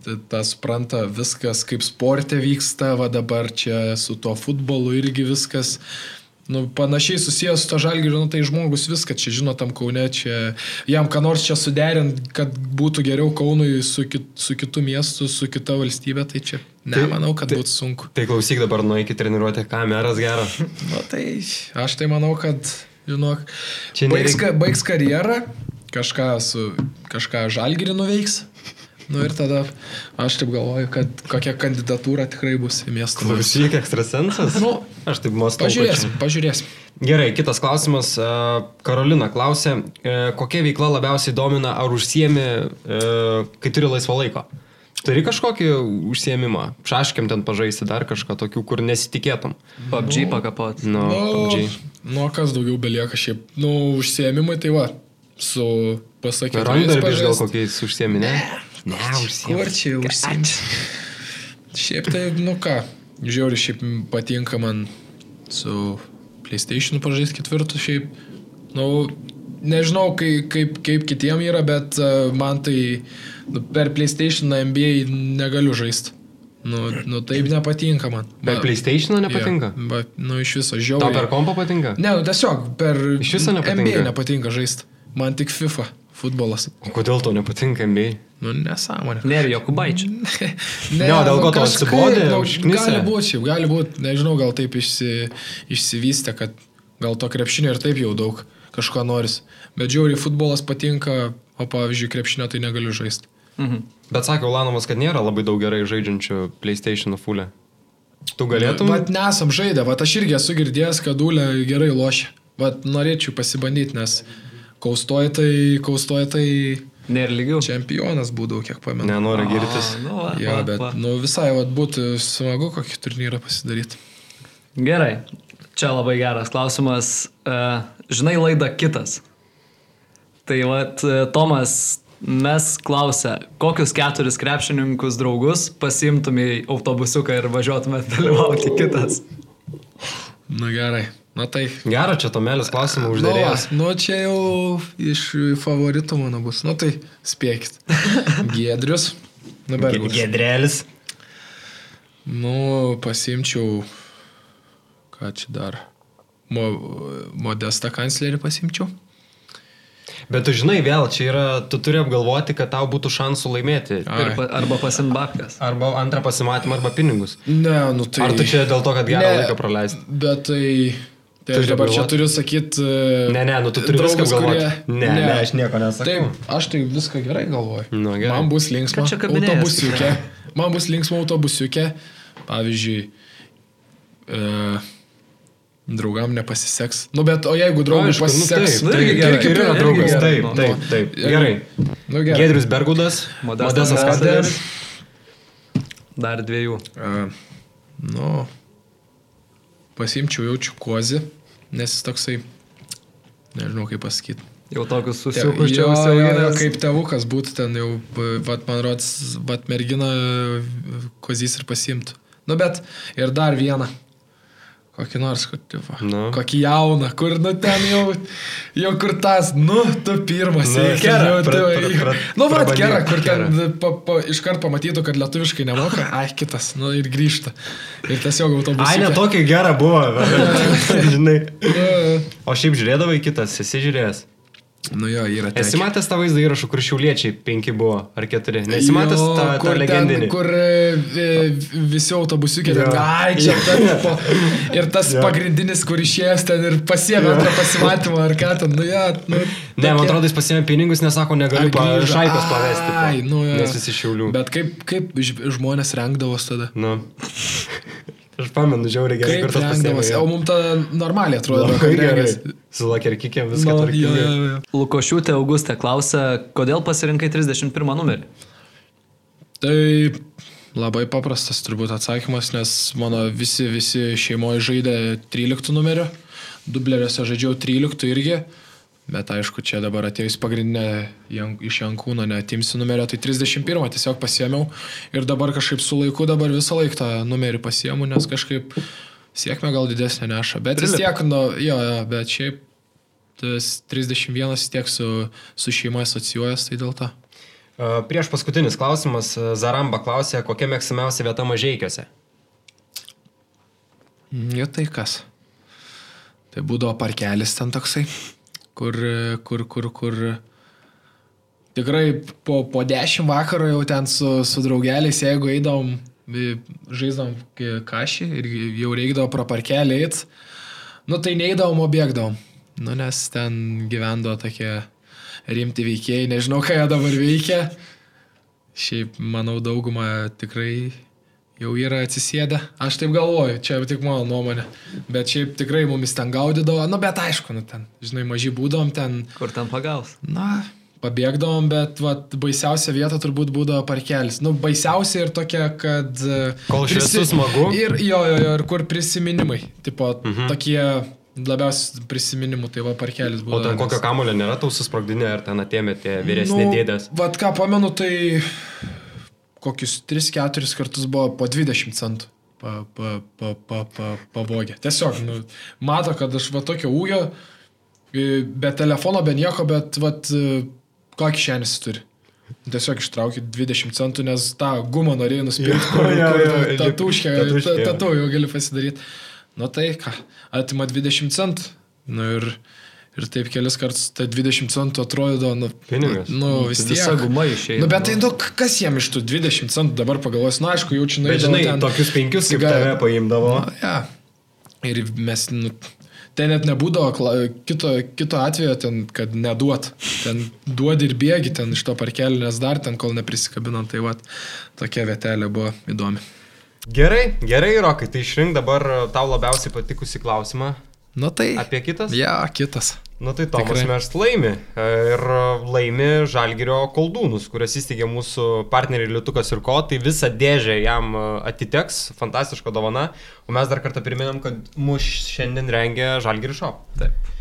t- tą supranta viskas, kaip sporte vyksta, va dabar čia su tuo futbolu irgi viskas. Nu, panašiai susijęs su to žalgiriu, nu, tai žmogus viską čia žino tam Kaune, čia jam ką nors čia suderint, kad būtų geriau Kaunui su, kit, su kitu miestu, su kita valstybė, tai čia nemanau, kad tai- būtų sunku. Tai klausyk dabar nueikit treniruotę kameras gerą. Na tai aš tai manau, kad, žinok, Čia baigs, nereik- baigs karjerą, kažką, su, kažką žalgirį nuveiks. Nu ir tada aš taip galvoju, kad kokia kandidatūra tikrai bus į miestą. Klausyk, ekstrasensas. Nu, Aš taip mąstau. Pažiūrėsim, pažiūrėsim. Gerai, kitas klausimas. E, Karolina klausė, e, kokia veikla labiausiai domina, ar užsiemi, e, kai turi laisvo laiko? Turi kažkokį užsiemimą? Šaškiam ten pažaisti dar kažką tokių, kur nesitikėtum. PUBG pakapot. Nu, Nu, PUBG. nu, kas daugiau belieka šiaip. Nu, užsiemimai tai va, su pasakymu. Randarbiš gal kokiais užsiemi, ne? Ne, Kur čia užsiemti? Šiaip tai, nu ką, žiauri šiaip patinka man su PlayStation pažaisti ketvirtų šiaip. Nu, nežinau, kaip, kaip, kaip kitiem yra, bet uh, man tai nu, per PlayStation NBA negaliu žaisti. Nu, nu taip nepatinka man. Per PlayStation nepatinka? Jo, ba, nu iš viso Tau žiauriai. per kompą patinka? Ne, nu tiesiog per Iš viso nepatinka? NBA nepatinka žaisti. Man tik FIFA futbolas. O kodėl tau nepatinka NBA? Nu, nesąmonė. Nėra Jokubaičio. Ne, Jo, dėl nu, ko kažkaip, atsibodė, nu? Gali būti, šiaip, gali būti, nežinau, gal taip išsi, išsivystė, kad gal to krepšinio ir taip jau daug kažko noris. Bet žiauriai futbolas patinka, o pavyzdžiui, krepšinio tai negaliu žaisti. Mhm. Bet sakė Ulanovas, kad nėra labai daug gerai žaidžiančių PlayStation fulę. Tu galėtum? Bet nesam žaidę, bet aš irgi esu girdėjęs, kad Dulė gerai lošia. Bet norėčiau pasibandyti, nes kaustoja tai, kaustoja tai Nėra lygių. čempionas būdavau, kiek pamenu. Nenori girtis. A, Nu, va, Ja, va, bet, va. nu, visai, vat, būtų smagu kokį turnyrą pasidaryti. Gerai. Čia labai geras klausimas. E, Žinai laidą kitas. Tai vad, Tomas mes klausia, kokius keturis krepšininkus draugus pasimtum į autobusiuką ir važiuotumėt dalyvauti kitas. Nu gerai. Na tai. Gerą čia Tomelis klausimą uždavė. Nu, nu, čia jau iš favoritų mano bus. Nu tai spėkit. Gedrius. Nu, Bergus. Gedrelis. Nu, pasimčiau. Ką čia dar? Mo, modestą kanclerį pasimčiau. Bet tu žinai, vėl čia yra, tu turi apgalvoti, kad tau būtų šansų laimėti. Pa, arba pasimbapkas. Arba antrą pasimatymą, arba pinigus. Ne, nu tai. Ar tu čia dėl to, kad gerą laiką praleisti? Bet tai. Tai aš dabar čia galvot? turiu sakyti. Ne, ne, nu tu turi viską galvoti. Ne, ne, aš nieko nesakau. Taip, aš tai viską gerai galvoju. Nu, gerai. Man bus linksma čia autobusiukė. Man bus linksma autobusiukė. Pavyzdžiui, e, draugam nepasiseks. Nu, bet o jeigu draugui Aišku, nu pasiseks, taip, nu, tai irgi yra draugas. Taip, nu, taip, nu. taip. Gerai. nu, gerai. Gedrius Bergudas, Modestas. Kastleris. Dar dviejų. E, nu, pasimčiau jaučiu kozį, nes jis toksai, nežinau kaip pasakyti. Jau tokius jo, jo, jo, užsiauginęs. kaip tėvukas būtų ten jau, vat man rods, vat mergina kozys ir pasimtų. Nu bet ir dar vieną. Kokį nors, kur, tipo, Nu. kokį jauną, kur, nu ten jau, jau kur tas, nu, tu pirmas, Nu, Kerą, jau, pra- pra- pra- nu, va, prabandyk gerai, kur ten Kerą. pa, pa, iškart pamatytų, kad lietuviškai nemoka, ai, kitas, nu ir grįžta. Ir tiesiog autobusas. Ai, ne tokia gera buvo. bet- Žinai. Nu, O šiaip žiūrėdavai kitas, esi žiūrėjęs. Nu jo, yra tekę. Esi matęs tą vaizdą įrašų, kur šiauliečiai penki buvo ar keturi? Nesi matęs Jo, tą, tą kur ten, legendinį? Kur e, visi autobusiukė, Jo. ten, ai, čia ten, po, ir tas pagrindinis, kur išėjęs ten ir pasiemė antrą pasimatymą, ar ką ten, nu ja, nu. Ne, man atrodo, jis pasiėmė pinigus, nesako, negaliu pa, šaikos pavesti. Ai, nu jo. Nes visi šiaulių. Bet kaip, kaip žmonės rengdavos tada? Nu. Aš pamenu, žiauriai gerai, kur tas pasiėmė. O mums ta normaliai atrodo, Labai kad gerai. Su lakerkikėm viską Nu, tvarkingai. jo, jo. Lukošiūtė Augustė klausia, kodėl pasirinkai 31 numerį? Tai labai paprastas turbūt atsakymas, nes mano visi, visi šeimoje žaidė 13 numeriu, dubleriuose žaidžiau 13 irgi, bet aišku, čia dabar atėjus pagrindinė iš Jankūno, netimsi numerio, tai 31 tiesiog pasiemiau ir dabar kažkaip su laiku dabar visą laiką tą numerį pasiemu, nes kažkaip sėkmė gal didesnė neša, bet vis tiek, nu, jo, jo, bet šiaip tas 31 vis tiek su, su šeima asocijuojas, tai dėl to. Prieš paskutinis klausimas. Zaramba klausė, kokia mėgstamiausia vieta mažiekiuose? Jo tai kas. Tai būdavo parkelis ten toksai, kur, kur, kur, kur tikrai po, po dešimt vakaro jau ten su, su draugeliais, jeigu eidom, ki- kažį ir jau reikdavo pro parkelį eit, nu tai neįdavom, o bėgdavom. Nu nes ten gyvendavo tokie rimti veikėjai, nežinau, ką jie dabar veikia. Šiaip, manau, dauguma tikrai jau yra atsisėdę. Aš taip galvoju, čia tik mano nuomonė. Bet šiaip tikrai mumis ten gaudydavo. Nu, bet aišku, nu ten, žinai, maži būdom ten, Kur ten pagaus? na, pabėgdavom, bet vat, baisiausia vieta turbūt būdavo parkelis. Nu, baisiausia ir tokia, kad... e, Kol šviesu, smagu. Ir jo, jo, jo, ir kur prisiminimai. Tipo, mhm. tokie labiausiai prisiminimų, tai va parkelis O buvo. ten kokio kamulio nėra tau susprogdinę, ar ten atėmė tie vyresni nu, dėdės? Vat ką pamenu, tai kokius 3-4 kartus buvo po 20 centų pa, pa, pa, pa, pa, pavogė. Tiesiog, nu, mato, kad aš va tokio ūgio, be telefono, be nieko, bet vat, e, kokį šiandien turi. Tiesiog ištraukė 20 centų, nes tą gumą norėjai nusipirkti, kur, jo, kur jo, ta- tatuškę, tatu jau gali pasidaryti. Nu tai ką, atima 20 centų. Nu ir, ir taip kelis kartus, tai 20 centų atrodo, nu, Pinigas. Nu, vis tiek. Visa guma išeina. Nu, bet tai, nu, kas jiem iš tų 20 centų dabar pagalvos, na, aišku, jaučiu, na, žinai, tokius penkius kaip tave paimdavo. Nu, ja. Ir mes, nu, ten net nebūdavo kito, kito atveju, ten, kad neduot. Ten duodi ir bėgi ten iš to parkelio, nes dar ten, kol neprisikabinant, tai va, tokia vietelė buvo įdomi. Gerai, gerai, Rokai, tai išrink dabar tau labiausiai patikusi klausimą. Nu tai. Apie kitas? Ja, kitas. Nu tai Tomas Tikrai. Merst laimi. E, Ir laimi Žalgirio koldūnus, kurias įsteigė mūsų partneriai Lietukas ir Ko. Tai visa dėžė jam e, atiteks, fantastiška dovana. O mes dar kartą priminam, kad mūsų šiandien rengia Žalgirio Shop. Taip.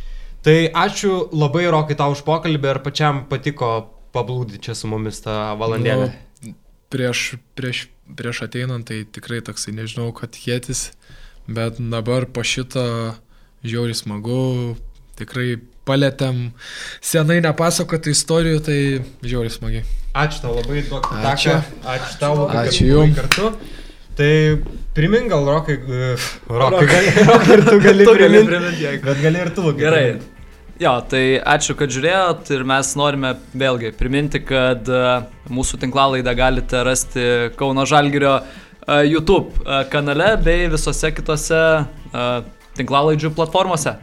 Tai ačiū labai Rokai tau už pokalbį ir pačiam patiko pablūdį čia su mumis tą valandėlę. Nu, prieš, prieš, prieš ateinant, tai tikrai toksai nežinau, kad tikėtis, bet dabar po šito žiauri smagu, tikrai palėtėm senai nepasakotų istorijų, tai žiauri smagiai. Ačiū tau labai, duok Ačiū. Ačiū tau, Ačiū buvai jum. kartu. Tai primink gal Rokai, uh, Rokai, gali, Rokai ir tu gali Tu primint, primint, bet gali ir tu. Gerai. primint. Jo, tai ačiū, kad žiūrėjot ir mes norime vėlgi priminti, kad e, mūsų tinklalaidą galite rasti Kauno Žalgirio e, YouTube e, kanale bei visose kitose e, tinklalaidžių platformose.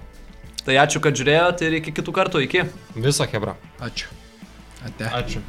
Tai ačiū, kad žiūrėjot ir iki kitų kartų. Iki. Viso Hebra. Ačiū. Ate. Ačiū.